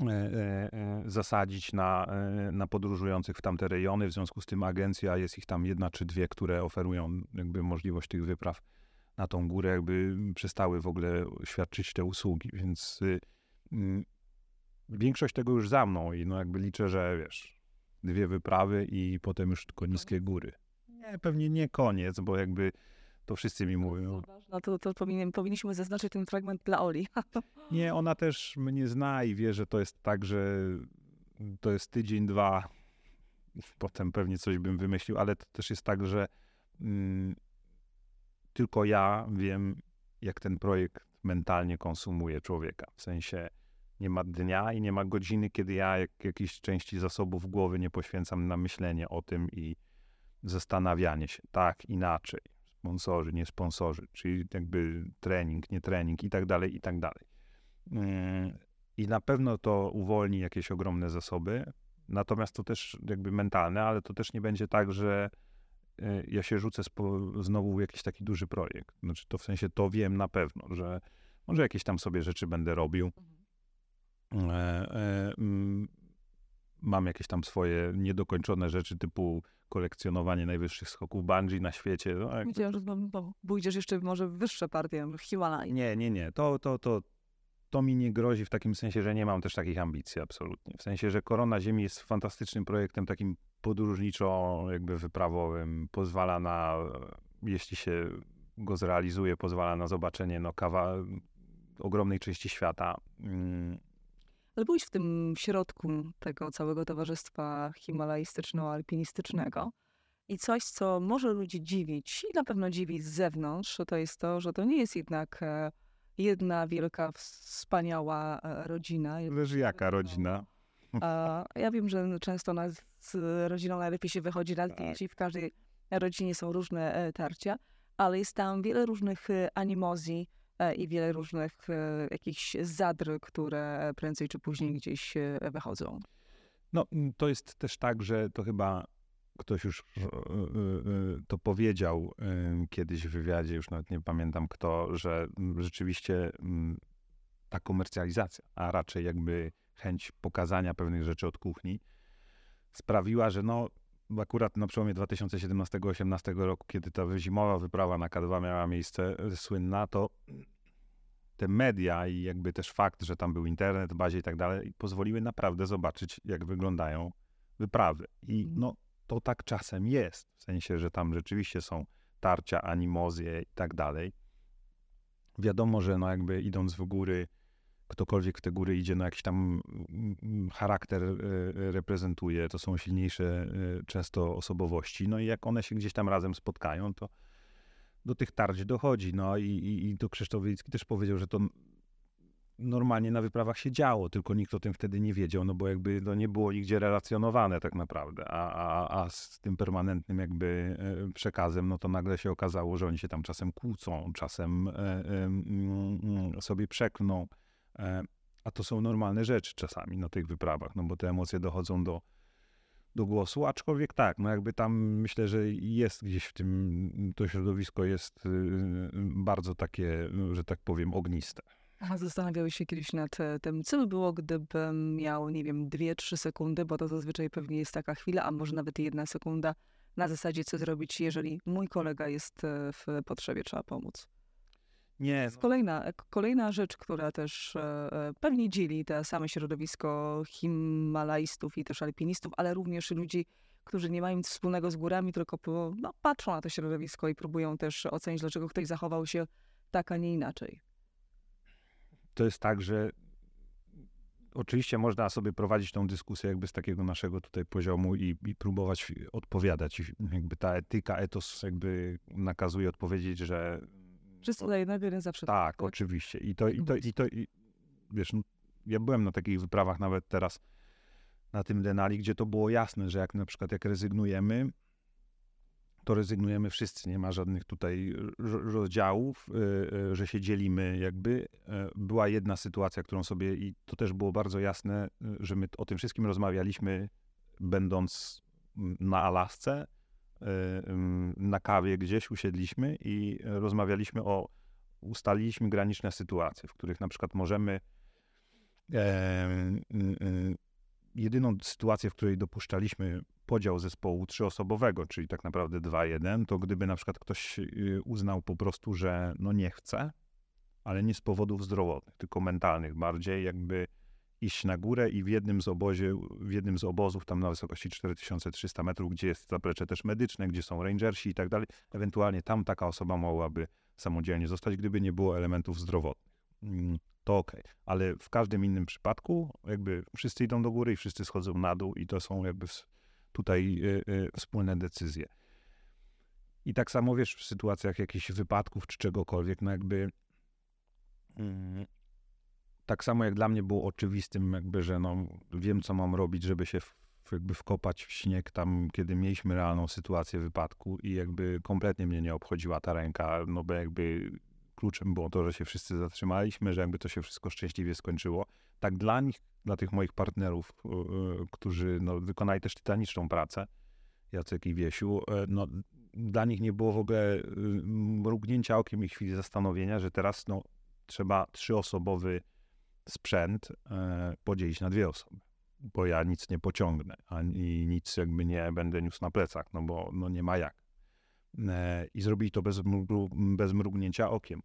e, e, zasadzić na, e, na podróżujących w tamte rejony. W związku z tym agencja, jest ich tam jedna czy dwie, które oferują jakby możliwość tych wypraw na tą górę, jakby przestały w ogóle świadczyć te usługi, więc y, mm, większość tego już za mną i no jakby liczę, że wiesz, dwie wyprawy i potem już tylko niskie góry. Nie, pewnie nie koniec, bo jakby to wszyscy mi mówią.
No to, to powinien, powinniśmy zaznaczyć ten fragment dla Oli. (laughs)
Nie, ona też mnie zna i wie, że to jest tak, że to jest tydzień, dwa, potem pewnie coś bym wymyślił, ale to też jest tak, że mm, tylko ja wiem, jak ten projekt mentalnie konsumuje człowieka. W sensie nie ma dnia i nie ma godziny, kiedy ja jak, jakiejś części zasobów głowy nie poświęcam na myślenie o tym i zastanawianie się, tak, inaczej, sponsorzy, nie sponsorzy, czyli jakby trening, nie trening i tak dalej, i tak dalej. Yy, I na pewno to uwolni jakieś ogromne zasoby, natomiast to też jakby mentalne, ale to też nie będzie tak, że yy, ja się rzucę znowu w jakiś taki duży projekt. Znaczy to w sensie to wiem na pewno, że może jakieś tam sobie rzeczy będę robił. E, e, mm, mam jakieś tam swoje niedokończone rzeczy typu kolekcjonowanie najwyższych skoków bungee na świecie. No,
że pójdziesz jeszcze może w wyższe partie, Himalaj.
Nie, nie, nie. To, to, to, to mi nie grozi w takim sensie, że nie mam też takich ambicji absolutnie. W sensie, że Korona Ziemi jest fantastycznym projektem takim podróżniczo jakby wyprawowym. Pozwala na, jeśli się go zrealizuje, pozwala na zobaczenie no, kawa ogromnej części świata. Mm,
Ale byłeś w tym środku tego całego towarzystwa himalajstyczno-alpinistycznego. I coś, co może ludzi dziwić i na pewno dziwi z zewnątrz, to jest to, że to nie jest jednak e, jedna wielka, wspaniała e, rodzina.
Zależy jaka rodzina.
Ja wiem, że często na, z rodziną najlepiej się wychodzi na i w każdej rodzinie są różne e, tarcia, ale jest tam wiele różnych animozji i wiele różnych e, jakichś zadr, które prędzej czy później gdzieś e, wychodzą.
No, mm, to jest też tak, że to chyba ktoś już to powiedział kiedyś w wywiadzie, już nawet nie pamiętam kto, że mm, rzeczywiście mm, ta komercjalizacja, a raczej jakby chęć pokazania pewnych rzeczy od kuchni, sprawiła, że no akurat na przełomie 2017-2018 roku, kiedy ta zimowa wyprawa na K2 miała miejsce, y, słynna, to te media i jakby też fakt, że tam był internet bazie i tak dalej, pozwoliły naprawdę zobaczyć, jak wyglądają wyprawy. I
Mhm.
no, to tak czasem jest, w sensie, że tam rzeczywiście są tarcia, animozje i tak dalej. Wiadomo, że no jakby idąc w góry, ktokolwiek w te góry idzie, no jakiś tam mm, mm, charakter e, e, reprezentuje, to są silniejsze e, często osobowości, no i jak one się gdzieś tam razem spotkają, to do tych tarć dochodzi, no i, i, i to Krzysztof Wilicki też powiedział, że to normalnie na wyprawach się działo, tylko nikt o tym wtedy nie wiedział, no bo jakby to nie było nigdzie relacjonowane tak naprawdę, a, a, a z tym permanentnym jakby przekazem, no to nagle się okazało, że oni się tam czasem kłócą, czasem mm, sobie przeklną, a to są normalne rzeczy czasami na tych wyprawach, no bo te emocje dochodzą do, do głosu, aczkolwiek tak, no jakby tam myślę, że jest gdzieś w tym, to środowisko jest y, bardzo takie, że tak powiem, ogniste.
A zastanawiałeś się kiedyś nad e, tym, co by było, gdybym miał, nie wiem, dwie, trzy sekundy, bo to zazwyczaj pewnie jest taka chwila, a może nawet jedna sekunda, na zasadzie, co zrobić, jeżeli mój kolega jest e, w potrzebie, trzeba pomóc.
Nie,
jest kolejna, kolejna rzecz, która też e, e, pewnie dzieli te same środowisko himalajstów i też alpinistów, ale również ludzi, którzy nie mają nic wspólnego z górami, tylko po, no, patrzą na to środowisko i próbują też ocenić, dlaczego ktoś zachował się tak, a nie inaczej.
to jest tak, że oczywiście można sobie prowadzić tą dyskusję jakby z takiego naszego tutaj poziomu i, i próbować odpowiadać. Jakby ta etyka, etos jakby nakazuje odpowiedzieć, że
Jeden zawsze
tak, oczywiście. I to, i to, i to i, wiesz, no, ja byłem na takich wyprawach nawet teraz na tym Denali, gdzie to było jasne, że jak na przykład jak rezygnujemy, to rezygnujemy wszyscy, nie ma żadnych tutaj ro- rozdziałów, y, y, że się dzielimy jakby. Y, Była jedna sytuacja, którą sobie, i to też było bardzo jasne, y, że my o tym wszystkim rozmawialiśmy, będąc na Alasce, na kawie gdzieś usiedliśmy i rozmawialiśmy o, ustaliliśmy graniczne sytuacje, w których na przykład możemy e, y, y, jedyną sytuację, w której dopuszczaliśmy podział zespołu trzyosobowego, czyli tak naprawdę 2-1, to gdyby na przykład ktoś y, uznał po prostu, że no nie chce, ale nie z powodów zdrowotnych, tylko mentalnych bardziej, jakby iść na górę i w jednym z obozie, w jednym z obozów tam na wysokości 4300 metrów, gdzie jest zaplecze też medyczne, gdzie są rangersi i tak dalej, ewentualnie tam taka osoba mogłaby samodzielnie zostać, gdyby nie było elementów zdrowotnych. Mm, To okej, ale w każdym innym przypadku jakby wszyscy idą do góry i wszyscy schodzą na dół i to są jakby tutaj y, y, wspólne decyzje. I tak samo wiesz, w sytuacjach jakichś wypadków czy czegokolwiek, no jakby mm, tak samo jak dla mnie było oczywistym, jakby, że no, wiem, co mam robić, żeby się w, jakby wkopać w śnieg tam, kiedy mieliśmy realną sytuację wypadku i jakby kompletnie mnie nie obchodziła ta ręka, no bo jakby kluczem było to, że się wszyscy zatrzymaliśmy, że jakby to się wszystko szczęśliwie skończyło. Tak dla nich, dla tych moich partnerów, y, którzy no, wykonali też tytaniczną pracę, Jacek i Wiesiu, y, no, dla nich nie było w ogóle y, mrugnięcia okiem i chwili zastanowienia, że teraz no, trzeba trzyosobowy sprzęt e, podzielić na dwie osoby, bo ja nic nie pociągnę, ani nic jakby nie będę niósł na plecach, no bo no nie ma jak. E, I zrobili to bez, mrugu, bez mrugnięcia okiem.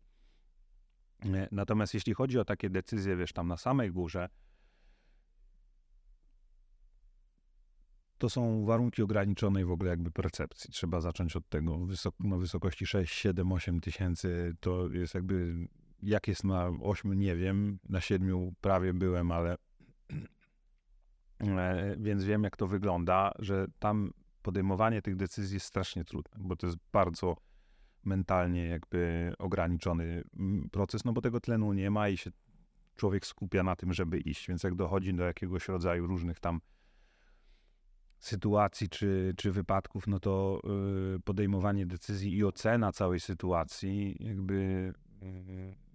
E, Natomiast jeśli chodzi o takie decyzje, wiesz, tam na samej górze, to są warunki ograniczonej w ogóle jakby percepcji. Trzeba zacząć od tego. Wysok, na wysokości 6, 7, 8 tysięcy to jest jakby, jak jest na 8, nie wiem, na 7 prawie byłem, ale e, więc wiem jak to wygląda, że tam podejmowanie tych decyzji jest strasznie trudne, bo to jest bardzo mentalnie jakby ograniczony mm, proces, no bo tego tlenu nie ma i się człowiek skupia na tym, żeby iść, więc jak dochodzi do jakiegoś rodzaju różnych tam sytuacji czy, czy wypadków, no to y, podejmowanie decyzji i ocena całej sytuacji jakby y,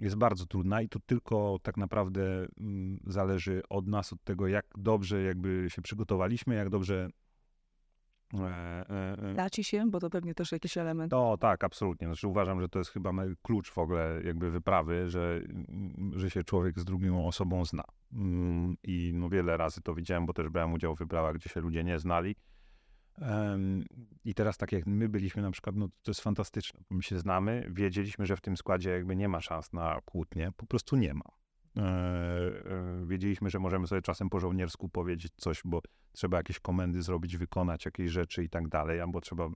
jest bardzo trudna i to tylko tak naprawdę mm, zależy od nas, od tego, jak dobrze jakby się przygotowaliśmy, jak dobrze e, e, e,
Da ci się, bo to pewnie też jakiś element.
no tak, absolutnie. Znaczy uważam, że to jest chyba klucz w ogóle jakby wyprawy, że, że się człowiek z drugą osobą zna. Mm, I no wiele razy to widziałem, bo też brałem udział w wyprawach, gdzie się ludzie nie znali. I teraz tak jak my byliśmy na przykład, no to jest fantastyczne. My się znamy, wiedzieliśmy, że w tym składzie jakby nie ma szans na kłótnie, po prostu nie ma. E, e, wiedzieliśmy, że możemy sobie czasem po żołniersku powiedzieć coś, bo trzeba jakieś komendy zrobić, wykonać jakieś rzeczy i tak dalej, albo trzeba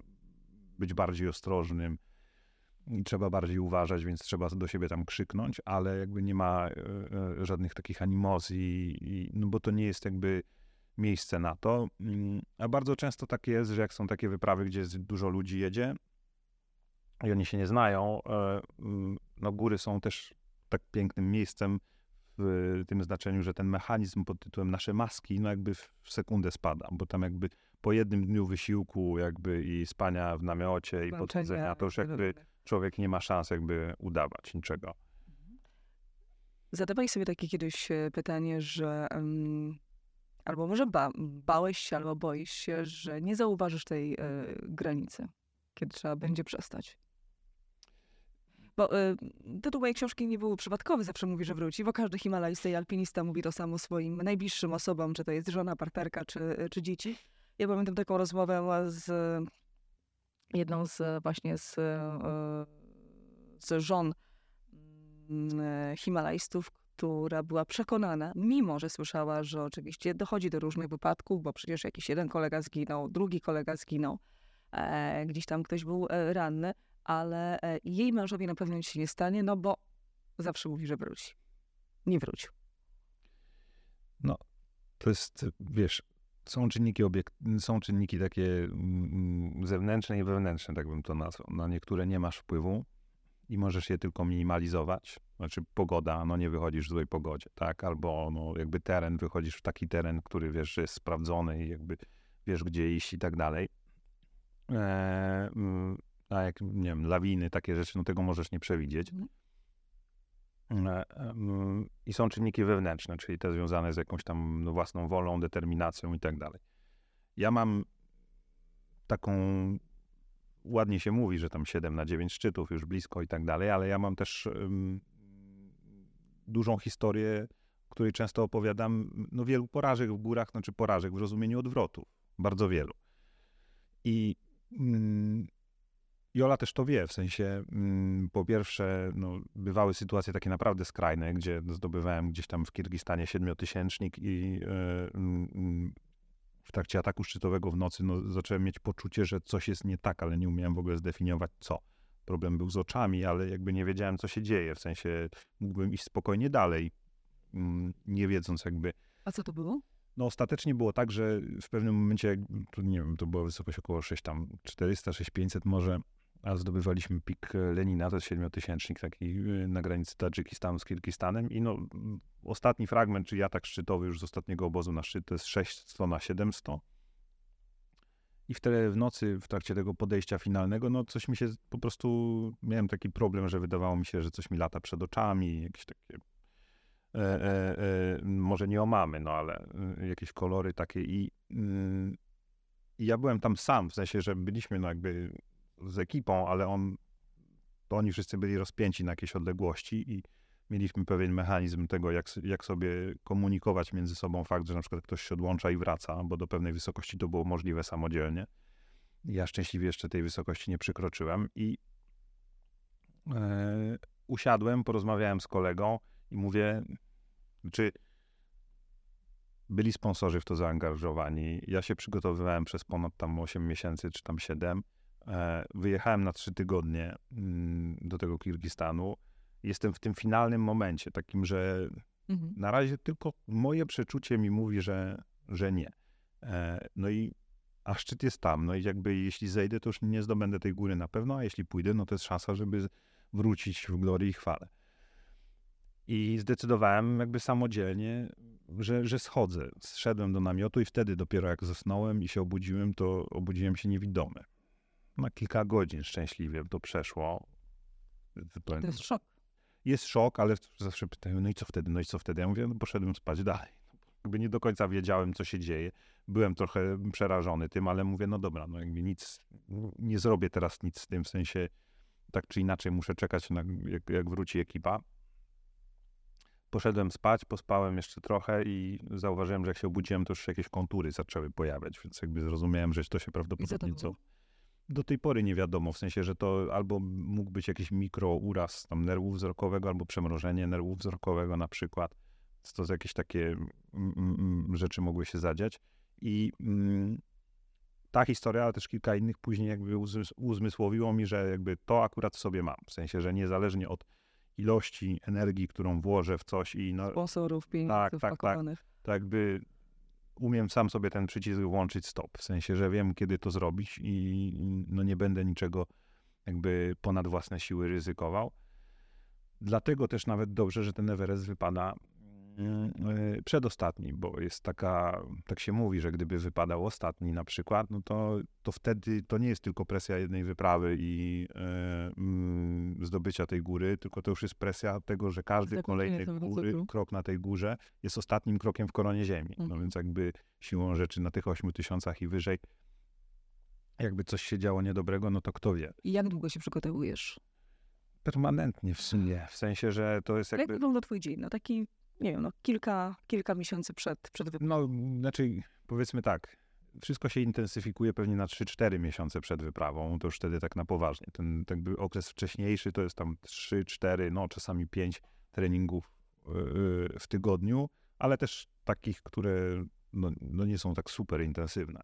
być bardziej ostrożnym i trzeba bardziej uważać, więc trzeba do siebie tam krzyknąć, ale jakby nie ma e, żadnych takich animozji, no bo to nie jest jakby miejsce na to. Mm, a bardzo często tak jest, że jak są takie wyprawy, gdzie dużo ludzi jedzie i oni się nie znają, mm, no góry są też tak pięknym miejscem, w tym znaczeniu, że ten mechanizm pod tytułem nasze maski, no jakby w sekundę spada, bo tam jakby po jednym dniu wysiłku jakby i spania w namiocie i podchodzenia, to już jakby człowiek nie ma szans jakby udawać niczego.
Zadawaj sobie takie kiedyś e, pytanie, że um, albo może ba bałeś się, albo boisz się, że nie zauważysz tej e, granicy, kiedy trzeba będzie przestać. Bo y, tytuł mojej książki nie był przypadkowy, zawsze mówi, że wróci, bo każdy himalajsta i alpinista mówi to samo swoim najbliższym osobom, czy to jest żona, partnerka, czy, czy dzieci. Ja pamiętam taką rozmowę z jedną z właśnie z, z żon mm, himalajstów, która była przekonana, mimo że słyszała, że oczywiście dochodzi do różnych wypadków, bo przecież jakiś jeden kolega zginął, drugi kolega zginął, e, gdzieś tam ktoś był e, ranny, ale e, jej mężowi na pewno nic się nie stanie, no bo zawsze mówi, że wróci. Nie wrócił.
No, to jest, wiesz, są czynniki, obiek- są czynniki takie mm, zewnętrzne i wewnętrzne, tak bym to nazwał. Na niektóre nie masz wpływu i możesz je tylko minimalizować. Znaczy pogoda, no nie wychodzisz w złej pogodzie, tak? Albo no, jakby teren, wychodzisz w taki teren, który wiesz, że jest sprawdzony i jakby wiesz, gdzie iść i tak dalej. Eee, a jak, nie wiem, lawiny, takie rzeczy, no tego możesz nie przewidzieć. Mhm. E, I są czynniki wewnętrzne, czyli te związane z jakąś tam no, własną wolą, determinacją i tak dalej. Ja mam taką, ładnie się mówi, że tam 7 na 9 szczytów już blisko i tak dalej, ale ja mam też dużą historię, której często opowiadam, no wielu porażek w górach, znaczy porażek w rozumieniu odwrotów, bardzo wielu. I mm, Jola też to wie, w sensie mm, po pierwsze no, bywały sytuacje takie naprawdę skrajne, gdzie zdobywałem gdzieś tam w Kirgistanie siedmiotysięcznik i e, mm, w trakcie ataku szczytowego w nocy no, zacząłem mieć poczucie, że coś jest nie tak, ale nie umiałem w ogóle zdefiniować co. Problem był z oczami, ale jakby nie wiedziałem, co się dzieje, w sensie mógłbym iść spokojnie dalej, mm, nie wiedząc jakby...
A co to było?
No ostatecznie było tak, że w pewnym momencie, nie wiem, to była wysokość około 6 tam 400, 6500 może, a zdobywaliśmy pik Lenina, to jest siedmiotysięcznik taki y, na granicy Tadżykistanu z Kirgistanem i no ostatni fragment, czyli atak szczytowy już z ostatniego obozu na szczyt, to jest 600 na 700. I wtedy w nocy, w trakcie tego podejścia finalnego, no coś mi się po prostu, miałem taki problem, że wydawało mi się, że coś mi lata przed oczami, jakieś takie, e, e, e, może nie omamy, no ale e, jakieś kolory takie i, y, ja byłem tam sam, w sensie, że byliśmy no jakby z ekipą, ale on, to oni wszyscy byli rozpięci na jakiejś odległości i mieliśmy pewien mechanizm tego, jak, jak sobie komunikować między sobą fakt, że na przykład ktoś się odłącza i wraca, bo do pewnej wysokości to było możliwe samodzielnie. Ja szczęśliwie jeszcze tej wysokości nie przekroczyłem i e, usiadłem, porozmawiałem z kolegą i mówię, czy byli sponsorzy w to zaangażowani. Ja się przygotowywałem przez ponad tam 8 miesięcy, czy tam 7 E, wyjechałem na trzy tygodnie mm, do tego Kirgistanu. Jestem w tym finalnym momencie, takim, że mhm. na razie tylko moje przeczucie mi mówi, że, że nie. E, no i a szczyt jest tam. No i jakby jeśli zejdę, to już nie zdobędę tej góry na pewno, a jeśli pójdę, no to jest szansa, żeby wrócić w glorii i chwale. I zdecydowałem jakby samodzielnie, że, że schodzę. Zszedłem do namiotu i wtedy dopiero jak zasnąłem i się obudziłem, to obudziłem się niewidomy na kilka godzin szczęśliwie to przeszło.
To jest szok.
Jest szok, ale zawsze pytają, no i co wtedy, no i co wtedy? Ja mówię, no poszedłem spać dalej. Jakby nie do końca wiedziałem, co się dzieje. Byłem trochę przerażony tym, ale mówię, no dobra, no jakby nic, nie zrobię teraz nic z tym, w sensie tak czy inaczej muszę czekać, na, jak, jak wróci ekipa. Poszedłem spać, pospałem jeszcze trochę i zauważyłem, że jak się obudziłem, to już jakieś kontury zaczęły pojawiać, więc jakby zrozumiałem, że to się prawdopodobnie co. Do tej pory nie wiadomo, w sensie, że to albo mógł być jakiś mikrouraz tam nerwu wzrokowego, albo przemrożenie nerwu wzrokowego na przykład. To jakieś takie mm, mm, mm, rzeczy mogły się zadziać. I mm, ta historia, ale też kilka innych później jakby uzmysłowiło mi, że jakby to akurat w sobie mam. W sensie, że niezależnie od ilości energii, którą włożę w coś i...
No, Sponsorów, pieniędzy tak, tak, tak,
to jakby umiem sam sobie ten przycisk włączyć stop. W sensie, że wiem, kiedy to zrobić i no nie będę niczego jakby ponad własne siły ryzykował. Dlatego też nawet dobrze, że ten Everest wypada przedostatni, bo jest taka, tak się mówi, że gdyby wypadał ostatni na przykład, no to, to wtedy to nie jest tylko presja jednej wyprawy i y, zdobycia tej góry, tylko to już jest presja tego, że każdy kolejny góry, krok na tej górze jest ostatnim krokiem w koronie ziemi. No mhm. więc jakby siłą rzeczy na tych ośmiu tysiącach i wyżej jakby coś się działo niedobrego, no to kto wie.
I jak długo się przygotowujesz?
Permanentnie w sumie, w sensie, że to jest jakby... Jak
wygląda twój dzień? No taki nie wiem, no, kilka, kilka miesięcy przed, przed wypadem.
No, znaczy, powiedzmy tak, wszystko się intensyfikuje pewnie na 3-4 miesiące przed wyprawą, to już wtedy tak na poważnie. Ten jakby okres wcześniejszy to jest tam 3-4, no czasami 5 treningów yy, w tygodniu, ale też takich, które no, no nie są tak super intensywne.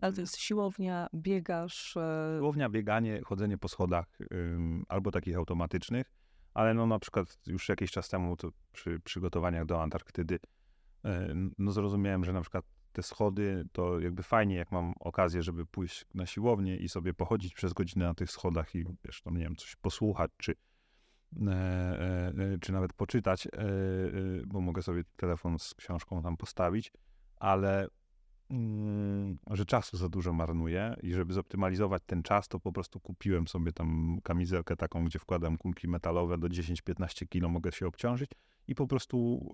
Ale to jest siłownia, biegasz.
E... Siłownia, bieganie, chodzenie po schodach yy, albo takich automatycznych, ale no na przykład już jakiś czas temu to przy przygotowaniach do Antarktydy e, no zrozumiałem, że na przykład te schody to jakby fajnie, jak mam okazję, żeby pójść na siłownię i sobie pochodzić przez godzinę na tych schodach i wiesz, tam nie wiem, coś posłuchać, czy, e, e, czy nawet poczytać, bo mogę sobie telefon z książką tam postawić, ale że czasu za dużo marnuję i żeby zoptymalizować ten czas, to po prostu kupiłem sobie tam kamizelkę taką, gdzie wkładam kulki metalowe do 10-15 kilo, mogę się obciążyć i po prostu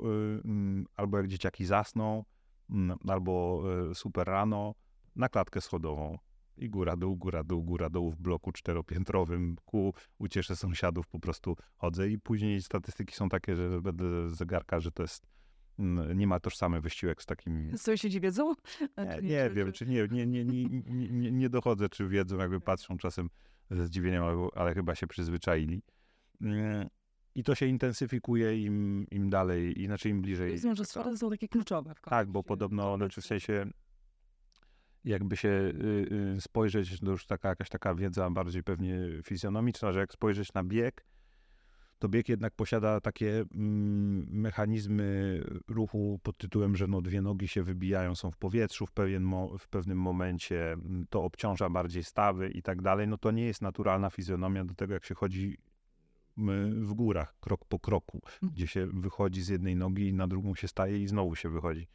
y, albo jak dzieciaki zasną, mm, albo y, super rano na klatkę schodową i góra dół, góra dół, góra dół w bloku czteropiętrowym ku ucieszę sąsiadów po prostu chodzę i później statystyki są takie, że będę zegarka, że to jest nie ma tożsamy wysiłek z takim...
Sąsiedzi wiedzą?
Nie, nie wiem, czy nie, nie, nie, nie, nie, dochodzę, czy wiedzą, jakby patrzą czasem ze zdziwieniem, ale, chyba się przyzwyczaili. Mm, I to się intensyfikuje im, im dalej, inaczej im bliżej.
Wiedzą, że schody są takie kluczowe.
tak, bo podobno, znaczy w sensie jakby się y, y, spojrzeć, to już taka jakaś taka wiedza bardziej pewnie fizjonomiczna, że jak spojrzeć na bieg, to bieg jednak posiada takie mm, mechanizmy ruchu pod tytułem, że no dwie nogi się wybijają, są w powietrzu w, pewien w pewnym momencie, mm, to obciąża bardziej stawy i tak dalej. No to nie jest naturalna fizjonomia do tego, jak się chodzi w górach, krok po kroku, mhm. gdzie się wychodzi z jednej nogi i na drugą się staje i znowu się wychodzi.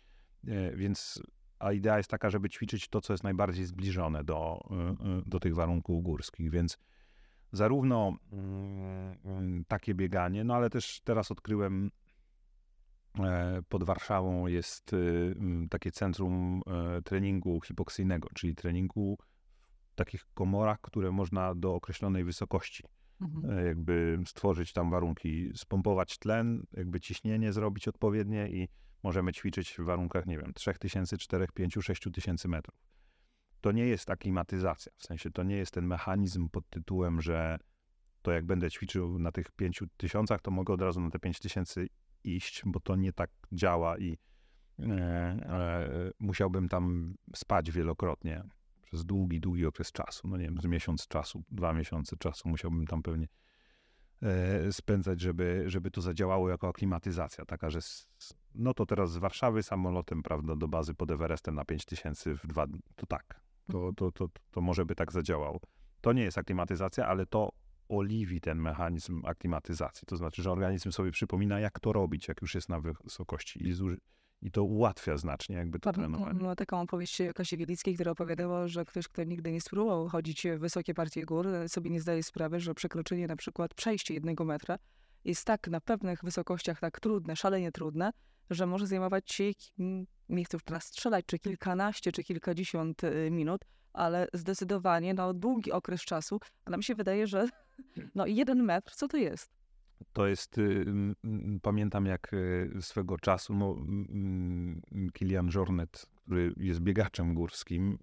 E, więc a idea jest taka, żeby ćwiczyć to, co jest najbardziej zbliżone do, e, e, do tych warunków górskich, więc zarówno mm, mm, takie bieganie, no ale też teraz odkryłem e, pod Warszawą jest y, mm, takie centrum e, treningu hipoksyjnego, czyli treningu w takich komorach, które można do określonej wysokości mhm. E, jakby stworzyć tam warunki, spompować tlen, jakby ciśnienie zrobić odpowiednie i możemy ćwiczyć w warunkach, nie wiem, 3000, 4, 5, 6 tysięcy metrów to nie jest aklimatyzacja. W sensie to nie jest ten mechanizm pod tytułem, że to jak będę ćwiczył na tych pięciu tysiącach, to mogę od razu na te pięć tysięcy iść, bo to nie tak działa i e, e, musiałbym tam spać wielokrotnie przez długi, długi okres czasu. No nie wiem, z miesiąc czasu, dwa miesiące czasu musiałbym tam pewnie e, spędzać, żeby, żeby to zadziałało jako aklimatyzacja. Taka, że z, no to teraz z Warszawy samolotem, prawda, do bazy pod Everestem na tysięcy w dwa dni. To tak, to, to, to, to może by tak zadziałało. To nie jest aklimatyzacja, ale to oliwi ten mechanizm aklimatyzacji. To znaczy, że organizm sobie przypomina, jak to robić, jak już jest na wysokości i, zuży- i to ułatwia znacznie jakby to trenowanie.
Była taką opowieść Kasi Wielickiej, która opowiadała, że ktoś, kto nigdy nie spróbował chodzić w wysokie partie gór, sobie nie zdaje sprawy, że przekroczenie na przykład przejście jednego metra jest tak na pewnych wysokościach tak trudne, szalenie trudne, że może zajmować się, nie chcę już teraz strzelać, czy kilkanaście, czy kilkadziesiąt y, minut, ale zdecydowanie na długi okres czasu, a nam się wydaje, że no jeden metr, co to jest?
To jest, y, pamiętam jak y, swego czasu no, Kilian Jornet, który jest biegaczem górskim,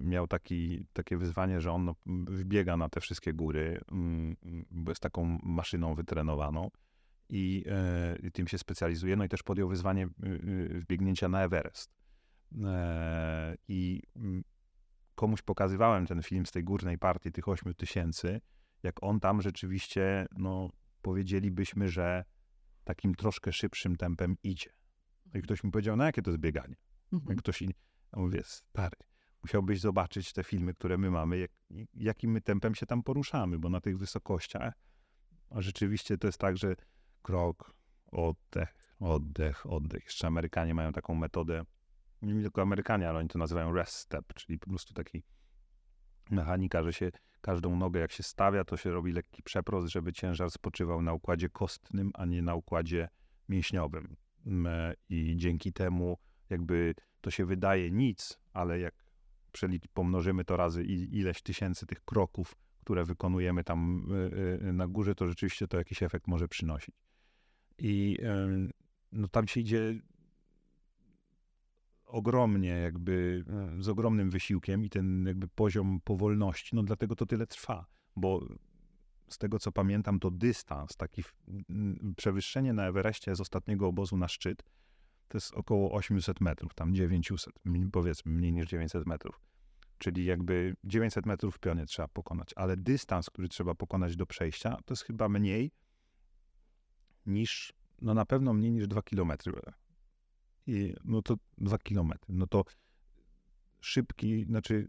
miał taki, takie wyzwanie, że on no, wbiega na te wszystkie góry, bo jest taką maszyną wytrenowaną i, e, i tym się specjalizuje. No i też podjął wyzwanie wbiegnięcia na Everest. E, I komuś pokazywałem ten film z tej górnej partii, tych 8 tysięcy, jak on tam rzeczywiście, no powiedzielibyśmy, że takim troszkę szybszym tempem idzie. No i ktoś mi powiedział, no jakie to jest bieganie? Mhm. Ktoś inny, ja mówię, stary, musiałbyś zobaczyć te filmy, które my mamy, jak, jakim my tempem się tam poruszamy, bo na tych wysokościach, a rzeczywiście to jest tak, że krok, oddech, oddech, oddech. Jeszcze Amerykanie mają taką metodę, nie tylko Amerykanie, ale oni to nazywają rest step, czyli po prostu taki mechanika, że się każdą nogę jak się stawia, to się robi lekki przeprost, żeby ciężar spoczywał na układzie kostnym, a nie na układzie mięśniowym. Mm, I dzięki temu jakby to się wydaje nic, ale jak pomnożymy to razy ileś tysięcy tych kroków, które wykonujemy tam y, y, na górze, to rzeczywiście to jakiś efekt może przynosić. I no, tam się idzie ogromnie, jakby z ogromnym wysiłkiem i ten jakby poziom powolności, no dlatego to tyle trwa, bo z tego co pamiętam, to dystans, taki przewyższenie na Everestie z ostatniego obozu na szczyt, to jest około 800 metrów, tam 900, powiedzmy mniej niż 900 metrów. Czyli jakby 900 metrów w pionie trzeba pokonać, ale dystans, który trzeba pokonać do przejścia, to jest chyba mniej niż, no na pewno mniej niż 2 kilometry. I no to 2 kilometry. No to szybki, znaczy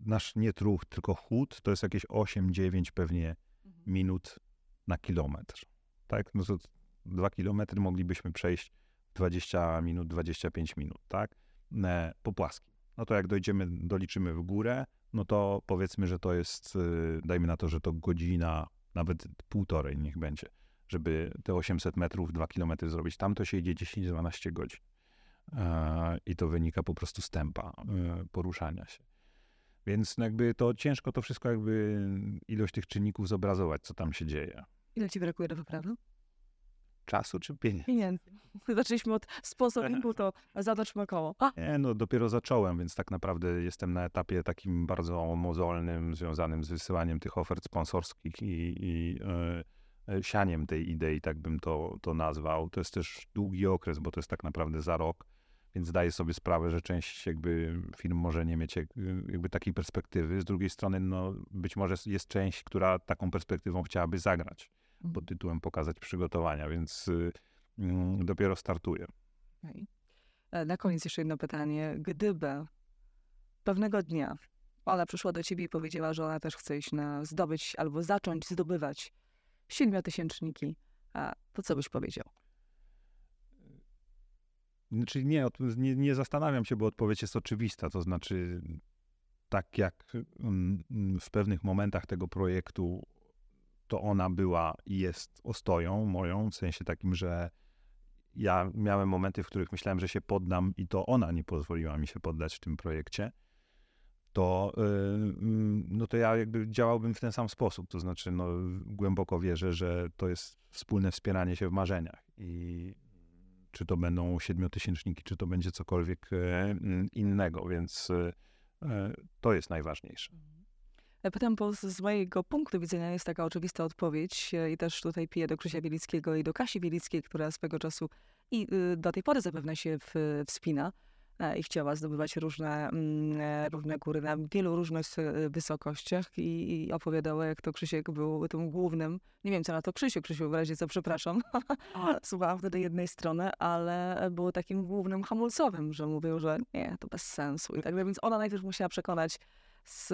nasz nie truch, tylko chód, to jest jakieś 8-9 pewnie mhm. minut na kilometr. Tak? No to 2 kilometry moglibyśmy przejść 20 minut, 25 minut, tak? E, po płaskim. No to jak dojdziemy, doliczymy w górę, no to powiedzmy, że to jest, y, dajmy na to, że to godzina, nawet półtorej niech będzie, żeby te 800 metrów, 2 kilometry zrobić. Tam to się idzie 10-12 godzin. E, I to wynika po prostu z tempa e, poruszania się. Więc jakby to ciężko to wszystko jakby ilość tych czynników zobrazować, co tam się dzieje.
Ile ci brakuje do wyprawy?
Czasu czy pieniędzy?
Pieniędzy. (laughs) Zaczęliśmy od sponsoringu, to zadoczmy koło. A!
Nie, no dopiero zacząłem, więc tak naprawdę jestem na etapie takim bardzo mozolnym, związanym z wysyłaniem tych ofert sponsorskich i, i yy, sianiem tej idei, tak bym to, to nazwał. To jest też długi okres, bo to jest tak naprawdę za rok, więc zdaję sobie sprawę, że część jakby firm może nie mieć jakby takiej perspektywy. Z drugiej strony, no być może jest część, która taką perspektywą chciałaby zagrać pod mhm. tytułem pokazać przygotowania, więc y, mm, dopiero startuję. Okay.
E, na koniec jeszcze jedno pytanie. Gdyby pewnego dnia ona przyszła do ciebie i powiedziała, że ona też chce iść na zdobyć albo zacząć zdobywać siedmiotysięczniki, to co byś powiedział?
Znaczy nie, nie, nie zastanawiam się, bo odpowiedź jest oczywista. To znaczy, tak jak mm, w pewnych momentach tego projektu to ona była i jest ostoją moją, w sensie takim, że ja miałem momenty, w których myślałem, że się poddam i to ona nie pozwoliła mi się poddać w tym projekcie, to, yy, no to ja jakby działałbym w ten sam sposób. To znaczy, no, głęboko wierzę, że to jest wspólne wspieranie się w marzeniach. I czy to będą siedmiotysięczniki, czy to będzie cokolwiek e, innego, więc e, to jest najważniejsze. Mhm.
Pytam, bo z mojego punktu widzenia jest taka oczywista odpowiedź e, i też tutaj piję do Krzysia Bielickiego i do Kasi Bielickiej, która swego czasu i y, do tej pory zapewne się wspina e, i chciała zdobywać różne, mm, e, różne góry na wielu różnych wysokościach i, i opowiadała, jak to Krzysiek był tym głównym, nie wiem co na to Krzysiu, Krzysiu w razie co, przepraszam, (laughs) słuchałam wtedy jednej strony, ale było takim głównym hamulcowym, że mówił, że nie, to bez sensu i tak dalej, więc ona najpierw musiała przekonać z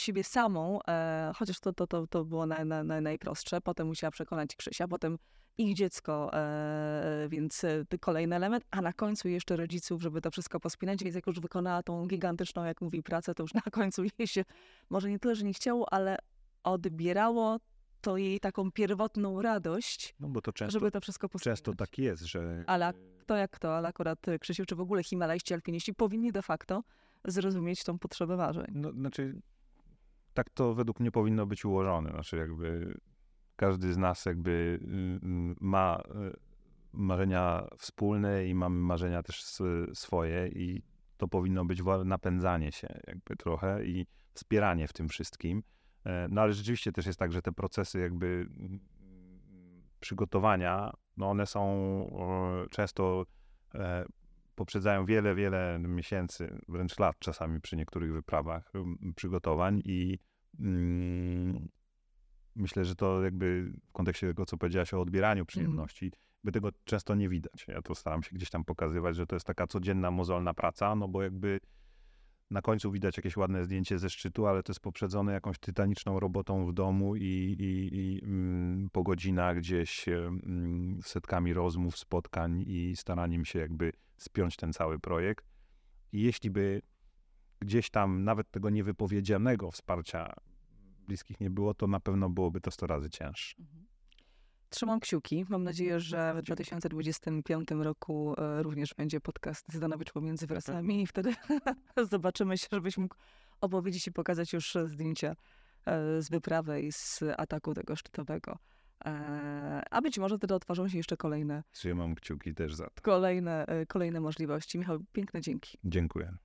siebie samą, e, chociaż to, to, to, to było na, na, na najprostsze. Potem musiała przekonać Krzysia, potem ich dziecko, e, więc e, kolejny element, a na końcu jeszcze rodziców, żeby to wszystko pospinać, więc jak już wykonała tą gigantyczną, jak mówi, pracę, to już na (laughs) końcu jej się, może nie tyle, że nie chciało, ale odbierało to jej taką pierwotną radość, no bo to często, żeby to wszystko pospinać.
Często tak jest, że...
Ale kto jak kto, ale akurat Krzysiu, czy w ogóle himalajści, alpiniści powinni de facto zrozumieć tą potrzebę marzeń.
No, znaczy, tak to według mnie powinno być ułożone. Znaczy, jakby każdy z nas jakby y, y, ma y, marzenia wspólne i mamy marzenia też swoje i to powinno być napędzanie się jakby trochę i wspieranie w tym wszystkim. E, no ale rzeczywiście też jest tak, że te procesy jakby mm, przygotowania, no one są często e, poprzedzają wiele, wiele miesięcy, wręcz lat czasami przy niektórych wyprawach przygotowań i mm, myślę, że to jakby w kontekście tego, co powiedziałaś o odbieraniu mhm. przyjemności, mm. by tego często nie widać. Ja to staram się gdzieś tam pokazywać, że to jest taka codzienna, mozolna praca, no bo jakby na końcu widać jakieś ładne zdjęcie ze szczytu, ale to jest poprzedzone jakąś tytaniczną robotą w domu i, i, i mm, po godzinach gdzieś mm, setkami rozmów, spotkań i staraniem się jakby spiąć ten cały projekt. I jeśli by gdzieś tam nawet tego niewypowiedzianego wsparcia bliskich nie było, to na pewno byłoby to 100 razy cięższe. Mhm.
Trzymam kciuki. Mam nadzieję, że w 2025 roku e, również będzie podcast Zdanowicz pomiędzy wrasami i wtedy (laughs) zobaczymy się, żebyś mógł opowiedzieć i pokazać już zdjęcia e, z wyprawy i z ataku tego szczytowego. E, a być może wtedy otworzą się jeszcze kolejne.
Trzymam kciuki też za to.
Kolejne, kolejne możliwości. Michał, piękne dzięki.
Dziękuję.